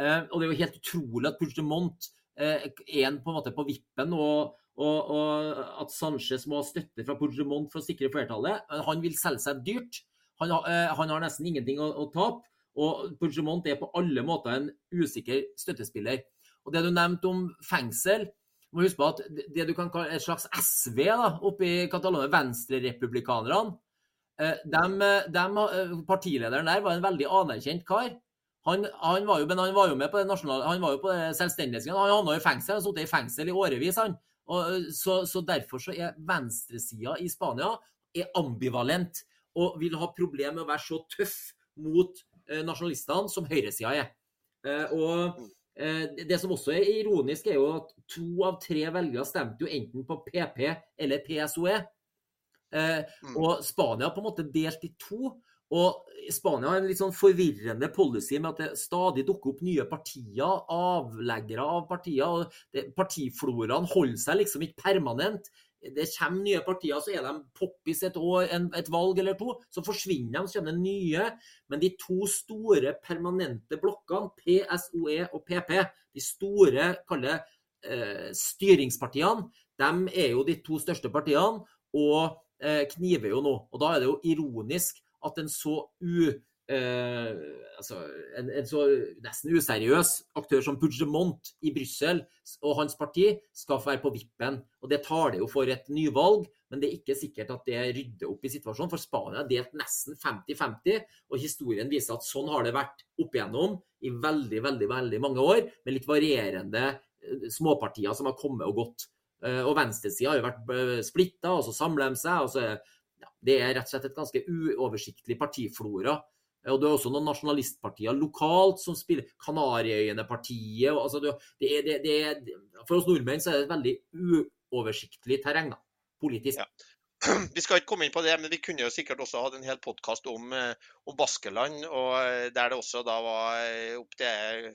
og det er jo helt utrolig at Puigdemont Eh, en på en måte på vippen, og, og, og at Sanchez må ha støtte fra Puigdemont for å sikre flertallet. Han vil selge seg dyrt. Han, eh, han har nesten ingenting å, å tape. Og Puigdemont er på alle måter en usikker støttespiller. Og Det du nevnte om fengsel må huske på at Det du kan kalle et slags SV da, oppe i Catalonia, venstrerepublikanerne de, Partilederen der var en veldig anerkjent kar. Han, han, var jo, han var jo med på det nasjonale, han var jo på selvstendighetsgreia. Han havna i fengsel, han har i fengsel i årevis. han. Og, så, så, Derfor så er venstresida i Spania er ambivalent og vil ha problemer med å være så tøff mot eh, nasjonalistene som høyresida er. Eh, og eh, Det som også er ironisk, er jo at to av tre velgere stemte jo enten på PP eller PSOE. Eh, mm. og Spania på en måte delt i to. Og Spania har en litt sånn forvirrende policy med at det stadig dukker opp nye partier, avleggere av partier. og Partifloraen holder seg liksom ikke permanent. Det kommer nye partier, så er de poppis et år, en, et valg eller to. Så forsvinner de, så kommer det nye. Men de to store permanente blokkene, PSOE og PP, de store kalle eh, styringspartiene, de er jo de to største partiene og eh, kniver jo nå. Og da er det jo ironisk at en så u... Eh, altså, en, en, så nesten useriøs aktør som Puigdemont i Brussel og hans parti skal få være på vippen. Og Det tar det jo for et nyvalg, men det er ikke sikkert at det rydder opp i situasjonen. For Spania er delt nesten 50-50, og historien viser at sånn har det vært opp igjennom i veldig, veldig, veldig mange år, med litt varierende eh, småpartier som har kommet og gått. Eh, og venstresida har jo vært splitta, og så samler de seg. og så ja, det er rett og slett et ganske uoversiktlig partiflora. Og det er også noen nasjonalistpartier lokalt som spiller Kanariøyene-partiet. Altså det, det, det, for oss nordmenn så er det et veldig uoversiktlig terreng, da, politisk. Ja. Vi skal ikke komme inn på det, men vi kunne jo sikkert også hatt en hel podkast om, eh, om, Baskeland. og eh, Der det også da var eh, opp til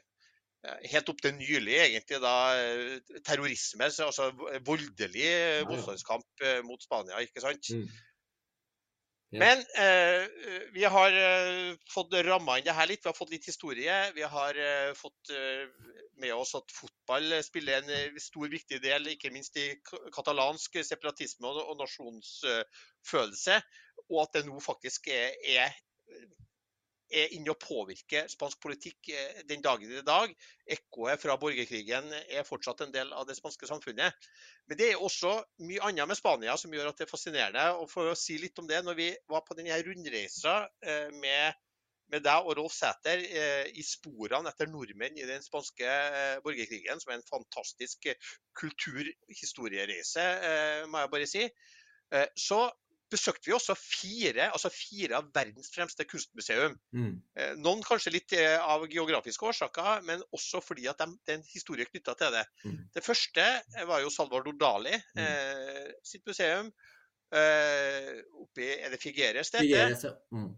helt opp til nylig egentlig da terrorisme, altså voldelig motstandskamp mot Spania. ikke sant? Mm. Men eh, vi har eh, fått ramma inn det her litt. Vi har fått litt historie. Vi har eh, fått eh, med oss at fotball spiller en eh, stor, viktig del, ikke minst i katalansk separatisme og, og nasjonsfølelse. Og at det nå faktisk er, er er inne og påvirker spansk politikk eh, den dagen i dag. Ekkoet fra borgerkrigen er fortsatt en del av det spanske samfunnet. Men det er også mye annet med Spania som gjør at det er fascinerende. Og for å si litt om det, når vi var på denne rundreisa eh, med med deg og Rolf Sæter eh, i sporene etter nordmenn i den spanske borgerkrigen, som er en fantastisk kulturhistoriereise, må jeg bare si, så besøkte vi også fire, altså fire av verdens fremste kunstmuseum. Mm. Eh, noen kanskje litt av geografiske årsaker, men også fordi at de, det er en historie knytta til det. Mm. Det første var jo Salvador Dali mm. sitt museum. oppe i Er det Figueres det heter? Mm.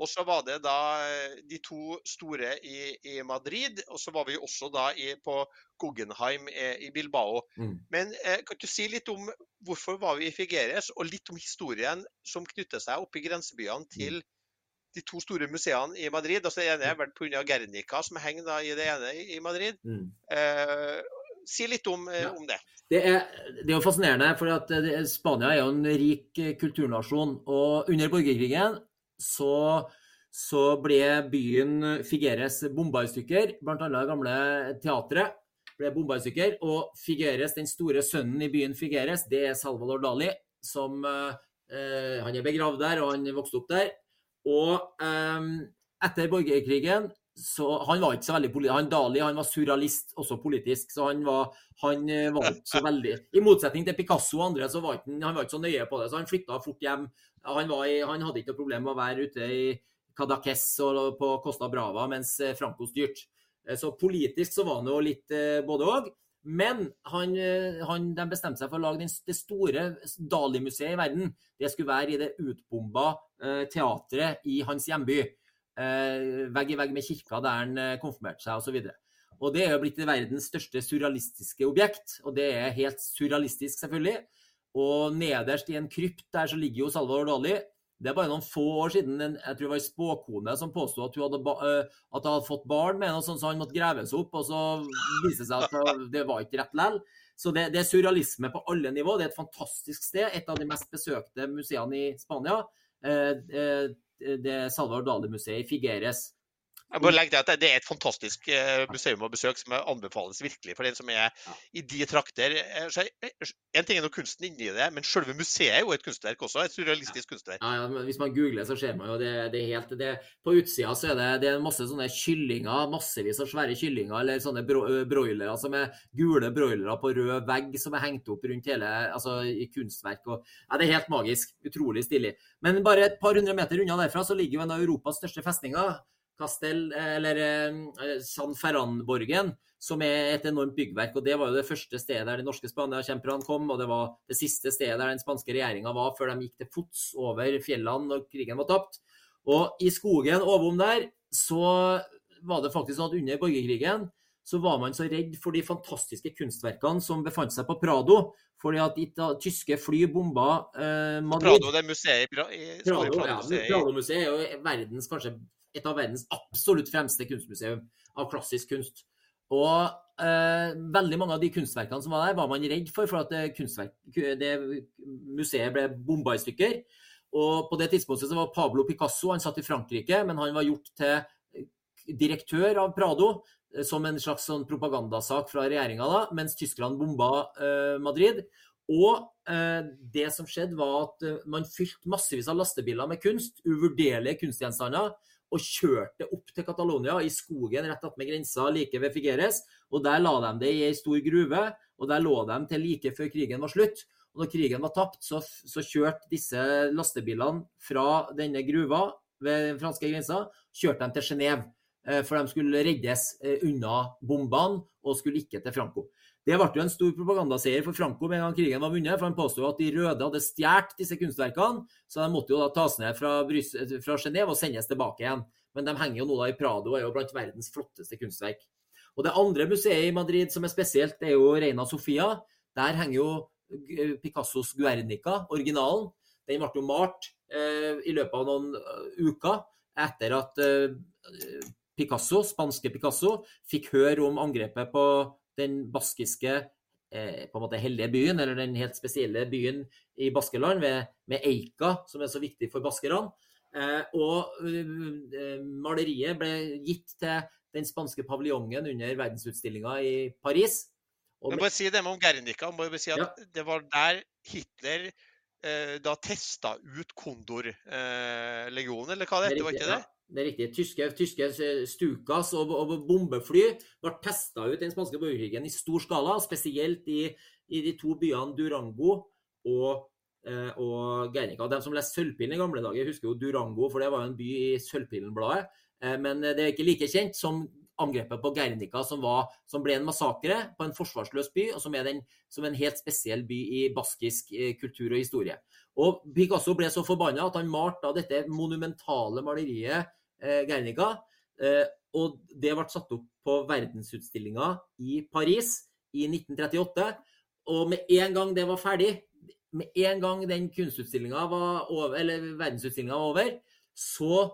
Og så var det da eh, de to store i, i Madrid, og så var vi også da i, på Guggenheim i, i Bilbao. Mm. Men eh, kan du si litt om hvorfor var vi i Figueres, og litt om historien som knytter seg opp i grensebyene mm. til de to store museene i Madrid. altså Det ene er vel pga. Gernica, som henger da i det ene i Madrid. Mm. Eh, si litt om, eh, ja. om det. Det er, det er, jo fascinerende, for at eh, Spania er jo en rik kulturnasjon. Og under borgerkrigen så, så ble byen Figueres bomba i stykker. Annet det gamle teatret ble bomba i stykker. Og Figueres, den store sønnen i byen Figueres, det er Salvador Dali. Som, eh, han er begravd der, og han vokste opp der. Og eh, etter borgerkrigen så Han var ikke så veldig politisk. Han Dali han var surrealist, også politisk. Så han var, han eh, var ikke så veldig I motsetning til Picasso og andre, så var ikke, han var ikke så nøye på det. Så han flytta fort hjem han, i, han, hadde ikke noe problem med å være ute i Cadaqués og på Costa Brava mens eh, Franco styrte. Eh, så politisk så var han jo litt eh, både òg. Men han, han, de bestemte seg for å lage det store Dali-museet i verden. Det skulle være i det utbomba teatret i hans hjemby. Vegg i vegg med kirka der han konfirmerte seg osv. Og, og det er jo blitt verdens største surrealistiske objekt. Og det er helt surrealistisk, selvfølgelig. Og nederst i en krypt der så ligger jo Salvador Dali. Det er bare noen få år siden en, jeg tror det var en spåkone som påsto at hun hadde, uh, at hadde fått barn med noe sånt, så han måtte graves opp. Og så viste det seg at det var ikke rett likevel. Så det, det, er surrealisme på alle nivå. Det er et fantastisk sted. Et av de mest besøkte museene i Spania. Uh, det er Salvador Dali-museet i Figueres. Jeg bare legger til at Det er et fantastisk eh, museum å besøke som anbefales virkelig for den som er i de trakter. Eh, eh, en ting er noe kunsten inni det, men selve museet er jo et kunstverk også. Et surrealistisk kunstverk. Ja, ja, Hvis man googler, så ser man jo det, det helt det, På utsida så er det, det er masse sånne kyllinger, massevis av svære kyllinger, eller sånne bro, broilere som er gule broilere på rød vegg som er hengt opp rundt hele altså i kunstverk. Og, ja, Det er helt magisk. Utrolig stilig. Men bare et par hundre meter unna derfra så ligger jo en av Europas største festninger. Castel, eller eh, San Ferran-borgen, som er et enormt byggverk. og Det var jo det første stedet der de norske Spania-kjemperne kom, og det var det siste stedet der den spanske regjeringa var før de gikk til fots over fjellene når krigen var tapt. Og i skogen ovom der så var det faktisk sånn at under borgerkrigen så var man så redd for de fantastiske kunstverkene som befant seg på Prado. Fordi at ita, tyske fly bomba eh, Madrid. Prado, det er museet i Prado, Prado-museet ja, Prado er jo verdens kanskje et av verdens absolutt fremste kunstmuseum av klassisk kunst. Og eh, veldig mange av de kunstverkene som var der, var man redd for, for at det, det museet ble bomba i stykker. Og på det tidspunktet så var Pablo Picasso han satt i Frankrike, men han var gjort til direktør av Prado eh, som en slags sånn propagandasak fra regjeringa, mens Tyskland bomba eh, Madrid. Og eh, det som skjedde, var at eh, man fylte massevis av lastebiler med kunst, uvurderlige kunstgjenstander, og kjørte opp til Catalonia, i skogen rett attmed grensa like ved Figueres. og Der la de det i ei stor gruve, og der lå de til like før krigen var slutt. Og når krigen var tapt, så, så kjørte disse lastebilene fra denne gruva ved den franske grensa kjørte de til Genéve. Eh, for de skulle reddes eh, unna bombene og skulle ikke til Franco. Det ble jo en stor propagandaseier for Franco med en gang krigen var vunnet. For han påsto at de røde hadde stjålet disse kunstverkene, så de måtte jo da tas ned fra, fra Genéve og sendes tilbake igjen. Men de henger jo nå da i Prado og er jo blant verdens flotteste kunstverk. Og Det andre museet i Madrid som er spesielt, det er jo Reina Sofia. Der henger jo eh, Picassos Guernica, originalen. Den ble jo malt eh, i løpet av noen uh, uker etter at eh, Picasso, spanske Picasso fikk høre om angrepet på den baskiske eh, på en måte hellige byen, eller den helt spesielle byen i Baskeland, med, med Eika, som er så viktig for baskerne. Eh, og eh, maleriet ble gitt til den spanske paviljongen under verdensutstillinga i Paris. Og med... bare si det med om Guernica. Må bare si ja. Det var der Hitler eh, da testa ut Kondor-legionen, eh, eller hva det heter? Var ikke det? Ja. Det er riktig. Tyske, tyske Stukas og, og, bombefly ble testa ut i den spanske borgerkrigen i stor skala, spesielt i, i de to byene Durango og Eh, og Guernica. De som leste Sølvpilen i gamle dager, husker jo Durango, for det var jo en by i Sølvpilen-bladet. Eh, men det er ikke like kjent som angrepet på Guernica, som, var, som ble en massakre på en forsvarsløs by, og som er den, som en helt spesiell by i baskisk eh, kultur og historie. Og Picasso ble så forbanna at han malte dette monumentale maleriet eh, Guernica. Eh, og det ble satt opp på verdensutstillinga i Paris i 1938. Og med en gang det var ferdig, med en gang den kunstutstillinga var over, eller verdensutstillinga var over, så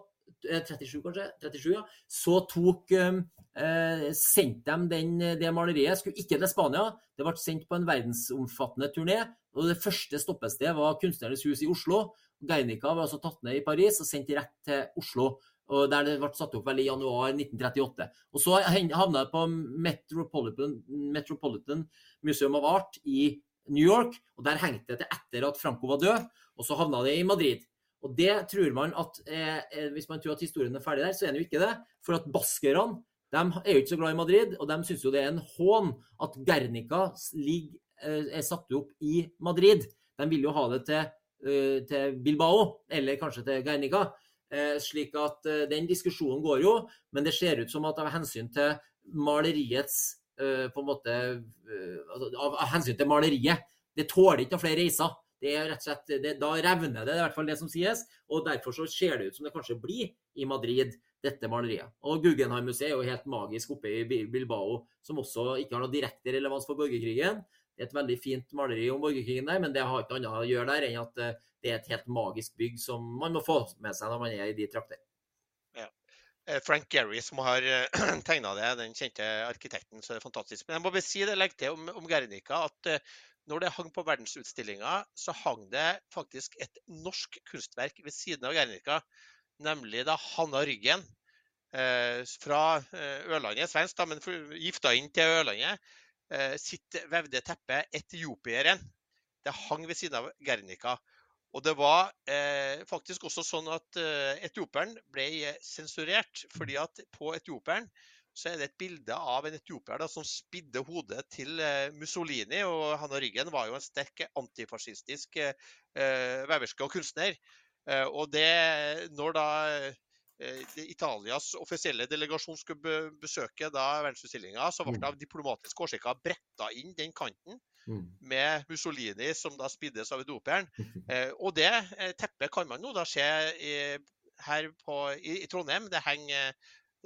37, eh, kanskje? 37, ja. Så tok eh, sendte de det maleriet. Skulle ikke til Spania. Det ble sendt på en verdensomfattende turné. og Det første stoppestedet var Kunstnernes hus i Oslo. Guernica var altså tatt ned i Paris og sendt rett til Oslo. Og Der det ble satt opp vel i januar 1938. Og Så havna det på Metropolitan, Metropolitan Museum of Art i New York, og der hengte det til etter at Franco var død, og så havna det i Madrid. Og det tror man at, eh, eh, Hvis man tror at historien er ferdig der, så er den jo ikke det. For at baskerne de er jo ikke så glad i Madrid, og de syns jo det er en hån at Guernica ligger, eh, er satt opp i Madrid. De vil jo ha det til, eh, til Bilbao, eller kanskje til Guernica. Eh, slik at den diskusjonen går jo, men det ser ut som at av hensyn til maleriets Eh, på en måte eh, altså, av, hensyn til maleriet. Det tåler ikke flere reiser. Det er rett og slett, det, Da revner det, det er i hvert fall det som sies. og Derfor så ser det ut som det kanskje blir i Madrid, dette maleriet. Og Guggenheim-museet er jo helt magisk oppe i Bilbao, som også ikke har noe direkte relevans for borgerkrigen. Det er et veldig fint maleri om borgerkrigen der, men det har ikke annet å gjøre der enn at eh, det er et helt magisk bygg som man må få med seg når man er i de trakter. Ja. Frank Gehry som har eh, tegna det, den kjente arkitekten. så det er fantastisk. Men jeg må bare si det, legge til om, om Guernica at eh, når det hang på verdensutstillinga, så hang det faktisk et norsk kunstverk ved siden av Gernika. Nemlig da Hanna Ryggen eh, fra Ørlandet, svensk, da, men gifta inn til Ørlandet. Eh, sitt vevde teppe 'Etiopieren'. Det hang ved siden av Guernica. Og det var eh, faktisk også sånn at eh, etioperen ble sensurert. fordi at på etioperen så er det et bilde av en etiopier da, som spidde hodet til eh, Mussolini. Og han og Ryggen var jo en sterk antifascistisk eh, eh, veverske og kunstner. Eh, og det, når da Italias offisielle delegasjon skulle besøke da verdensutstillinga, så ble det mm. av diplomatiske årsaker bretta inn den kanten Mm. med Mussolini som da spiddes av doperen. Eh, og det eh, teppet kan man nå da se i, her på, i, i, Trondheim. Det henger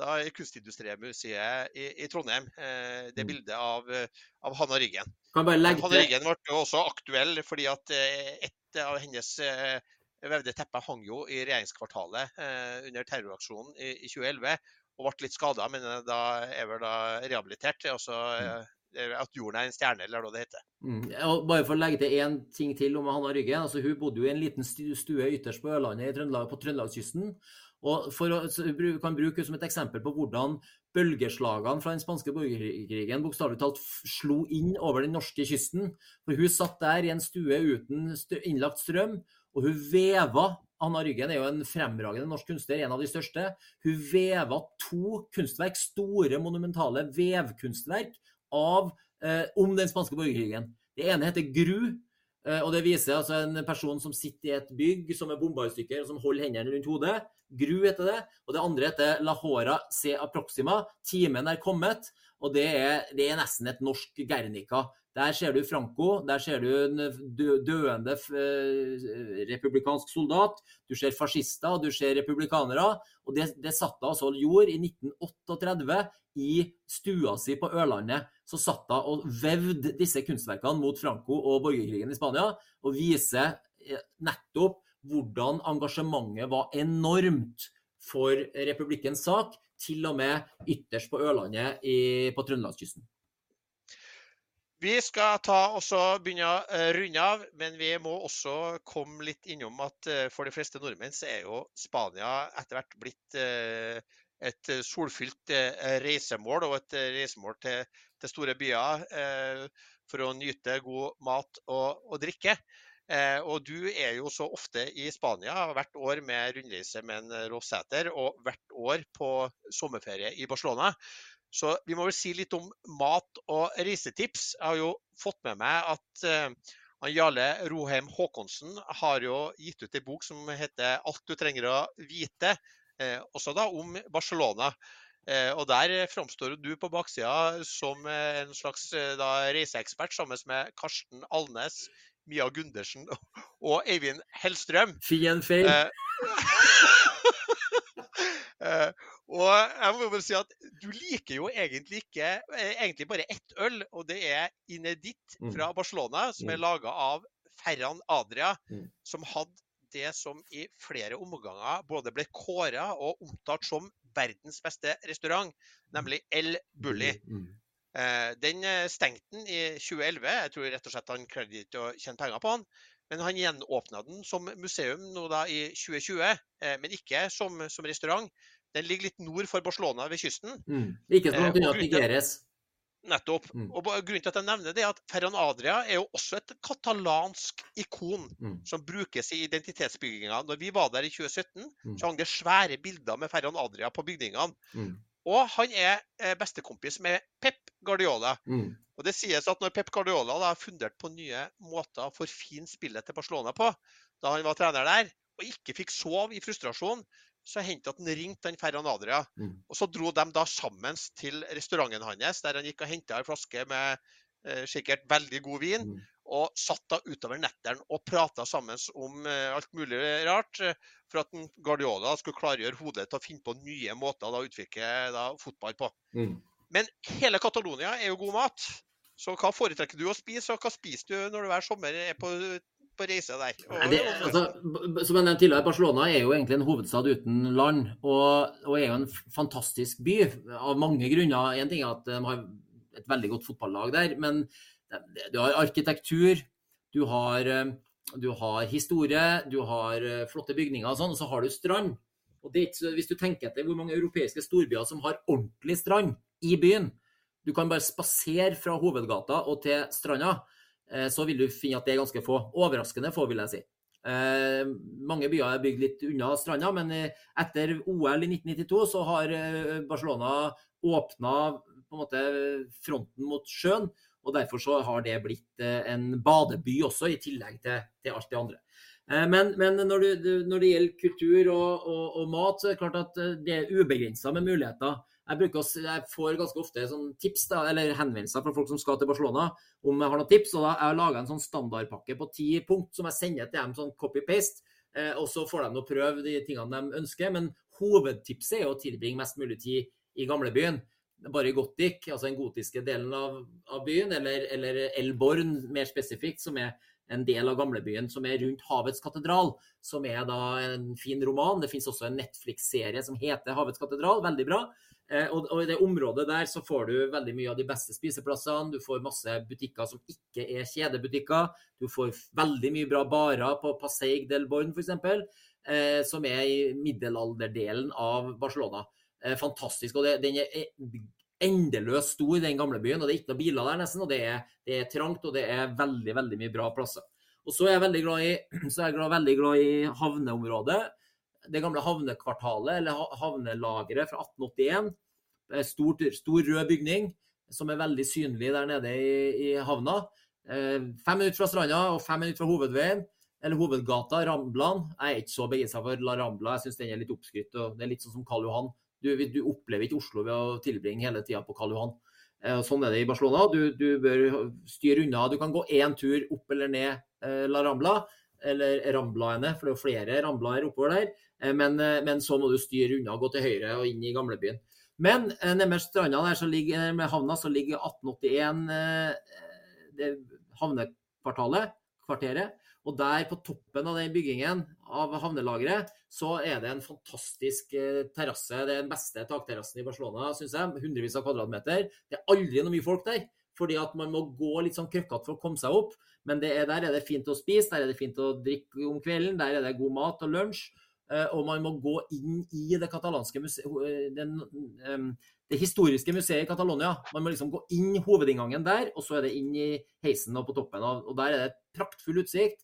da i Kunstindustrimuseet i, i Trondheim, eh, det mm. bildet av, av Hanna Ryggen. Hanna Ryggen ble også aktuell fordi at eh, et av hennes eh, vevde teppet hang jo i regjeringskvartalet eh, under terroraksjonen i, i 2011 og ble litt skada, men da er vel da rehabilitert. Altså, at jorden er en stjerne, eller hva det heter. Mm. bare for å legge til én ting til om Hanna Rygge. Altså, hun bodde jo i en liten stue ytterst på Ørlandet Trøndelag, på Trøndelagskysten. Og for å, kan bruke som et eksempel på hvordan bølgeslagene fra den spanske borgerkrigen bokstavelig talt slo inn over den norske kysten. For hun satt der i en stue uten innlagt strøm, og hun veva Anna Ryggen er jo en fremragende norsk kunstner, en av de største. Hun veva to kunstverk, store, monumentale vevkunstverk av, eh, om den spanske borgerkrigen. Det ene heter Gru. Eh, og Det viser altså en person som sitter i et bygg som er bomba i stykker, og som holder hendene rundt hodet. Gru heter det. Og det andre heter La Hora se aproxima. Timen er kommet. Og det er, det er nesten et norsk Guernica. Der ser du Franco, der ser du en døende eh, republikansk soldat. Du ser fascister, du ser republikanere. Og det, det satt altså jord i 1938 i stua si på Ørlandet. Så satt hun og vevde disse kunstverkene mot Franco og borgerkrigen i Spania, og viser eh, nettopp hvordan engasjementet var enormt for republikkens sak, til og med ytterst på Ørlandet i, på Trøndelagskysten. Vi skal ta også begynne å runde av, men vi må også komme litt innom at for de fleste nordmenn så er jo Spania etter hvert blitt et solfylt reisemål og et reisemål til, til store byer for å nyte god mat og, og drikke. Eh, og du er jo så ofte i Spania, hvert år med rundreise med en Rossæter, og hvert år på sommerferie i Barcelona. Så vi må vel si litt om mat og reisetips. Jeg har jo fått med meg at uh, Jarle Roheim Haakonsen har jo gitt ut en bok som heter 'Alt du trenger å vite', uh, også da om Barcelona. Uh, og Der framstår du på baksida som en slags da, reiseekspert sammen med Karsten Alnes, Mia Gundersen og Eivind Hellstrøm. Fien feil. Og jeg må bare si at du liker jo egentlig ikke eh, egentlig bare ett øl, og det er Inedit mm. fra Barcelona, som er mm. laga av Ferran Adria, mm. som hadde det som i flere omganger både ble kåra og omtalt som verdens beste restaurant, nemlig El Bulli. Eh, den eh, stengte den i 2011. Jeg tror rett og slett han klarte ikke å tjene penger på den. Men han gjenåpna den som museum nå da i 2020, eh, men ikke som, som, restaurant. Den ligger litt nord for Barcelona ved kysten. Mm. Ikke som den unna Figueres. Nettopp. Mm. Og Grunnen til at jeg nevner det, er at Ferran Adria er jo også et katalansk ikon mm. som brukes i identitetsbygginga. Når vi var der i 2017, mm. så hang det svære bilder med Ferran Adria på bygningene. Mm. Og han er eh, bestekompis med Pep Guardiola. Mm. Og det sies at når Pep Guardiola da fundert på nye måter å forfine spillet til Barcelona på, da han var trener der, og ikke fikk sove i frustrasjon, så hendte at han ringte den Ferran Adria. Mm. Og så dro de da sammen til restauranten hans, der han gikk og henta en flaske med eh, sikkert veldig god vin. Mm og satt da utover netteren og prata sammen om eh, alt mulig rart. For at Guardiola skulle klargjøre hodet til å finne på nye måter å utvikle da, fotball på. Mm. Men hele Catalonia er jo god mat. Så hva foretrekker du å spise, og hva spiser du når du hver sommer er på, på reise der? Det, altså, som jeg nevnte tidligere, Barcelona er jo egentlig en hovedstad uten land, og, og, er jo en fantastisk by av mange grunner. En ting er at de har et veldig godt fotballag der, men du har arkitektur, du har, eh, du har, historie, du har eh, flotte bygninger og sånn, og så har du strand. Og det, hvis du tenker etter hvor mange europeiske storbyer som har ordentlig strand i byen Du kan bare spasere fra hovedgata og til stranda, eh, så vil du finne at det er ganske få. Overraskende få, vil jeg si. Eh, mange byer er bygd litt unna stranda, men etter OL i 1992 så har Barcelona åpna fronten mot sjøen og Derfor så har det blitt eh, en badeby også, i tillegg til, til alt det andre. Eh, men, men når, du, når, det gjelder kultur og, og, og, mat, så er det klart at eh, det er ubegrensa med muligheter. Jeg, bruker, jeg, får ganske ofte sånn tips da, eller henvendelser fra folk som skal til Barcelona om jeg har noen tips. og da Jeg har laga en sånn standardpakke på ti punkt som jeg sender til dem sånn copy-paste. Eh, og Så får de nå prøve de tingene de ønsker. Men hovedtipset er å tilbringe mest mulig tid i gamlebyen bare i Gotik, altså den gotiske delen av, av byen, eller, eller Elborn mer spesifikt, som er en del av gamlebyen som er rundt Havets katedral, som er da en fin roman. Det finnes også en Netflix-serie som heter Havets katedral, veldig bra. Eh, og, og, i det området der så får du veldig mye av de beste spiseplassene. Du får masse butikker som ikke er kjedebutikker. Du får veldig mye bra barer på Passeig del Born f.eks., eh, som er i middelalderdelen av Barcelona. Eh, fantastisk. Og det, den er endeløst stor, den gamle byen. og Det er ikke noen biler der nesten. og Det er, det er trangt og det er veldig veldig mye bra plasser. Og så er jeg veldig glad i, jeg veldig glad i havneområdet. Det gamle havnekvartalet, eller havnelageret fra 1881. Stor, stor rød bygning som er veldig synlig der nede i, i havna. Eh, fem minutter fra stranda og fem minutter fra hovedveien eller hovedgata, Ramblan. Jeg er ikke så begeistra for La Rambla, jeg syns den er litt oppskrytt. og Det er litt sånn som Karl Johan. Du, du, opplever ikke Oslo ved å tilbringe hele tida på Karl Johan. Eh, sånn er det i Barcelona. Du, du, bør styre unna. Du kan gå én tur opp eller ned eh, La Rambla, eller Ramblaene, for det er jo flere Ramblaer oppover der. Eh, men, men, så må du styre unna, gå til høyre og inn i gamlebyen. Men med stranda der, så ligger, med havna, så ligger 1881 eh, det havnekvartalet, kvarteret. Og der på toppen av den byggingen av havnelageret, så er det en fantastisk eh, terrasse. Det er den beste takterrassen i Barcelona, syns jeg. Hundrevis av kvadratmeter. Det er aldri noe mye folk der. fordi at man må gå litt sånn krøkkete for å komme seg opp. Men er, der er det fint å spise, der er det fint å drikke om kvelden, der er det god mat og lunsj. Eh, og man må gå inn i det katalanske museet, den, det historiske museet i Catalonia. Man må liksom gå inn hovedinngangen der, og så er det inn i heisen og på toppen. Og der er det praktfull utsikt.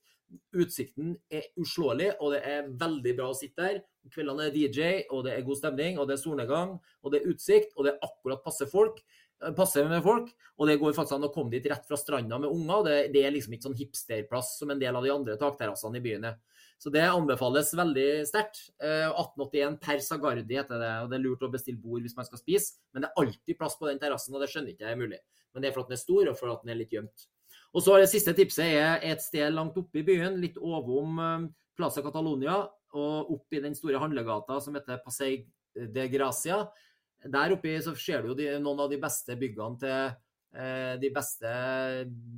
Utsikten er uslåelig, og det er veldig bra å sitte der. Kveldene er DJ, og det er god stemning, og det er solnedgang, og det er utsikt, og det er akkurat passe folk. Eh, passe med folk, og det går faktisk an å komme dit rett fra stranda med unger. Det, det er liksom ikke sånn hipsterplass som en del av de andre takterrassene i byen er. Så det anbefales veldig sterkt. 1881 eh, per Sagardi heter det, og det er lurt å bestille bord hvis man skal spise. Men det er alltid plass på den terrassen, og det skjønner ikke jeg er mulig. Men det er for at den er stor, og for at den er litt gjemt. Og så Det siste tipset er et sted langt oppe i byen, litt ovom eh, Plaza Catalonia, og opp i den store handlegata som heter Passei de Gracia. Der oppe så ser du jo de, noen av de beste byggene til eh, de beste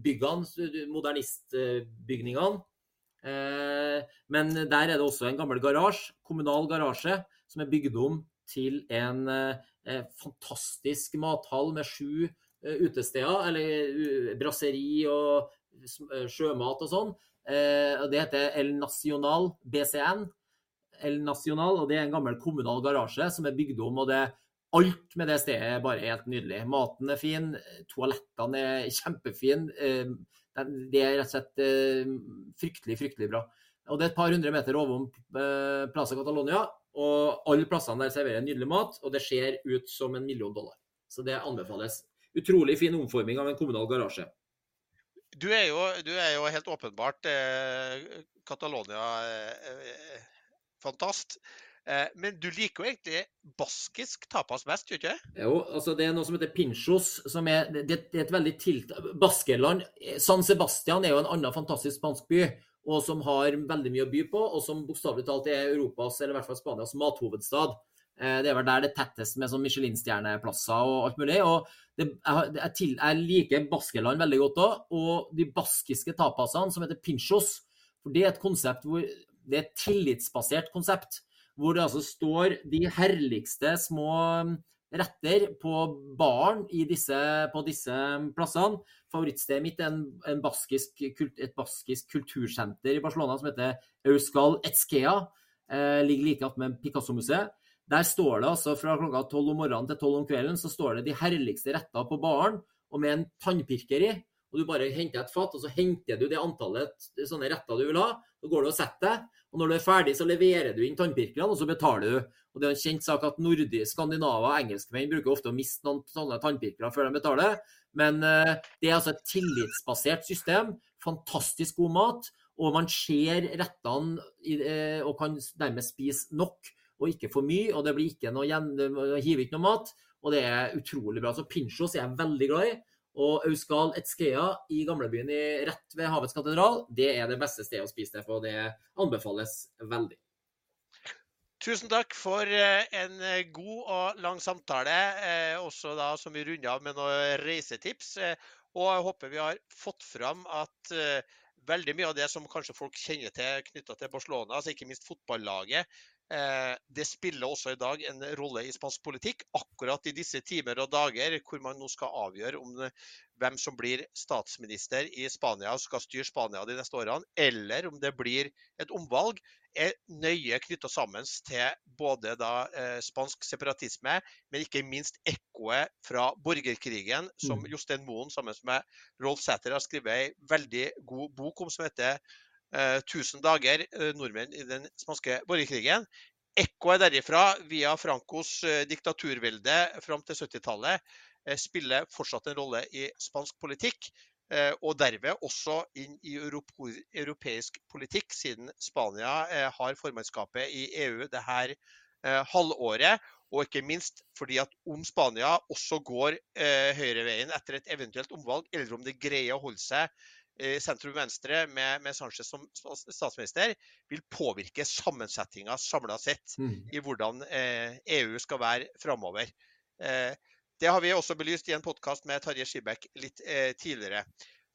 byggene, modernistbygningene. Eh, men der er det også en gammel garasje, kommunal garasje, som er bygd om til en fantastisk mathall med sju utesteder, eller brasseri og eh, sjømat og sånn. Eh, det heter El Nacional BCN. El Nacional, og Det er en gammel kommunal garasje som er bygd om. og det Alt med det stedet er bare helt nydelig. Maten er fin, toalettene er kjempefine. Det er rett og slett fryktelig, fryktelig bra. Og Det er et par hundre meter ovom Plaza Catalonia, og alle plassene der serverer nydelig mat, og det ser ut som en million dollar. Så det anbefales utrolig fin omforming av en kommunal garasje. Du er jo, du er jo helt åpenbart eh, Catalonia-fantast. Eh, eh, men du liker jo egentlig baskisk tapas best, gjør du ikke? Jo, altså det er noe som heter pinchos. som er, det, er et veldig tilt... Baskerland San Sebastian er jo en annen fantastisk spansk by. Og som har veldig mye å by på, og som bokstavelig talt er Europas, eller i hvert fall Spanias, mathovedstad. Eh, det er vel der det tettest med sånn Michelin-stjerneplasser og alt mulig. og det, jeg, jeg, til, jeg, liker Baskeland veldig godt òg. Og de baskiske tapasene som heter pinchos. For det er et konsept hvor det er et tillitsbasert konsept. Hvor det altså står de herligste små um, retter på baren på disse plassene. Favorittstedet mitt er en, en baskisk, et baskisk kultursenter i Barcelona som heter Euskal Etskea. Eh, ligger like attmed Picasso-museet. Der står det altså fra klokka tolv om morgenen til tolv om kvelden så står det de herligste retter på baren, og med en tannpirker i. Og Du bare henter et fat, og så henter du det antallet sånne retter du vil ha. Så går du og setter deg. Og når du er ferdig, så leverer du inn tannpirkerne, og så betaler du. Og Det er en kjent sak at nordisk, skandinaver og engelskmenn bruker ofte å miste noen sånne tannpirkere før de betaler. Men uh, det er altså et tillitsbasert system. Fantastisk god mat. Og man ser rettene uh, og kan dermed spise nok og ikke for mye. Og det blir ikke noe igjen, det hiver ikke noe mat. Og det er utrolig bra. Så pinchos er jeg veldig glad i. Og Auskal Etskea i gamlebyen rett ved Havets katedral, det er det beste stedet å spise det på. Det anbefales veldig. Tusen takk for eh, en eh, god og lang samtale, eh, også da som vi runder av med noen reisetips. Og jeg håper vi har fått fram at veldig mye av det som kanskje folk kjenner til knytta til Barcelona, altså ikke minst fotballaget, det spiller også i dag en rolle i spansk politikk, akkurat i disse timer og dager hvor man nå skal avgjøre om hvem som blir statsminister i Spania og skal styre Spania de neste årene, eller om det blir et omvalg, er nøye knytta sammen til både da, eh, spansk separatisme, men ikke minst ekkoet fra borgerkrigen, som mm. Jostein Moen sammen med Rolf Sæther har skrevet ei veldig god bok om, som heter 1000 eh, dager eh, nordmenn i den spanske borgerkrigen. Ekkoet derifra, via Francos eh, diktaturvelde fram til 70-tallet, spiller fortsatt en rolle i spansk politikk. Og derved også inn i europeisk politikk, siden Spania har formannskapet i EU det her halvåret. Og ikke minst fordi at om Spania også går høyreveien etter et eventuelt omvalg, eller om det greier å holde seg sentrum-venstre med, med, Sanchez som statsminister, vil påvirke sammensetninga samla sett mm. i hvordan eh, EU skal være framover. Eh, det har vi også belyst i en podkast med Tarjei Skibekk litt eh, tidligere.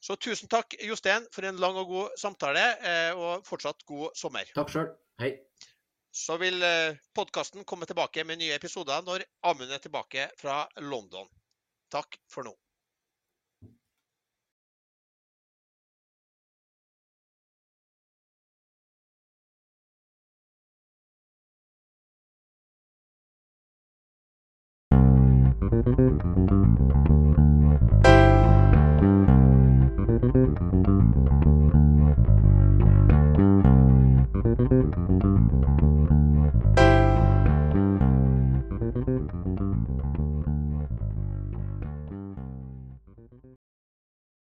Så tusen takk, Jostein, for en lang og god samtale, eh, og fortsatt god sommer. Takk sjøl. Hei. Så vil eh, podkasten komme tilbake med nye episoder når Amund er tilbake fra London. Takk for nå.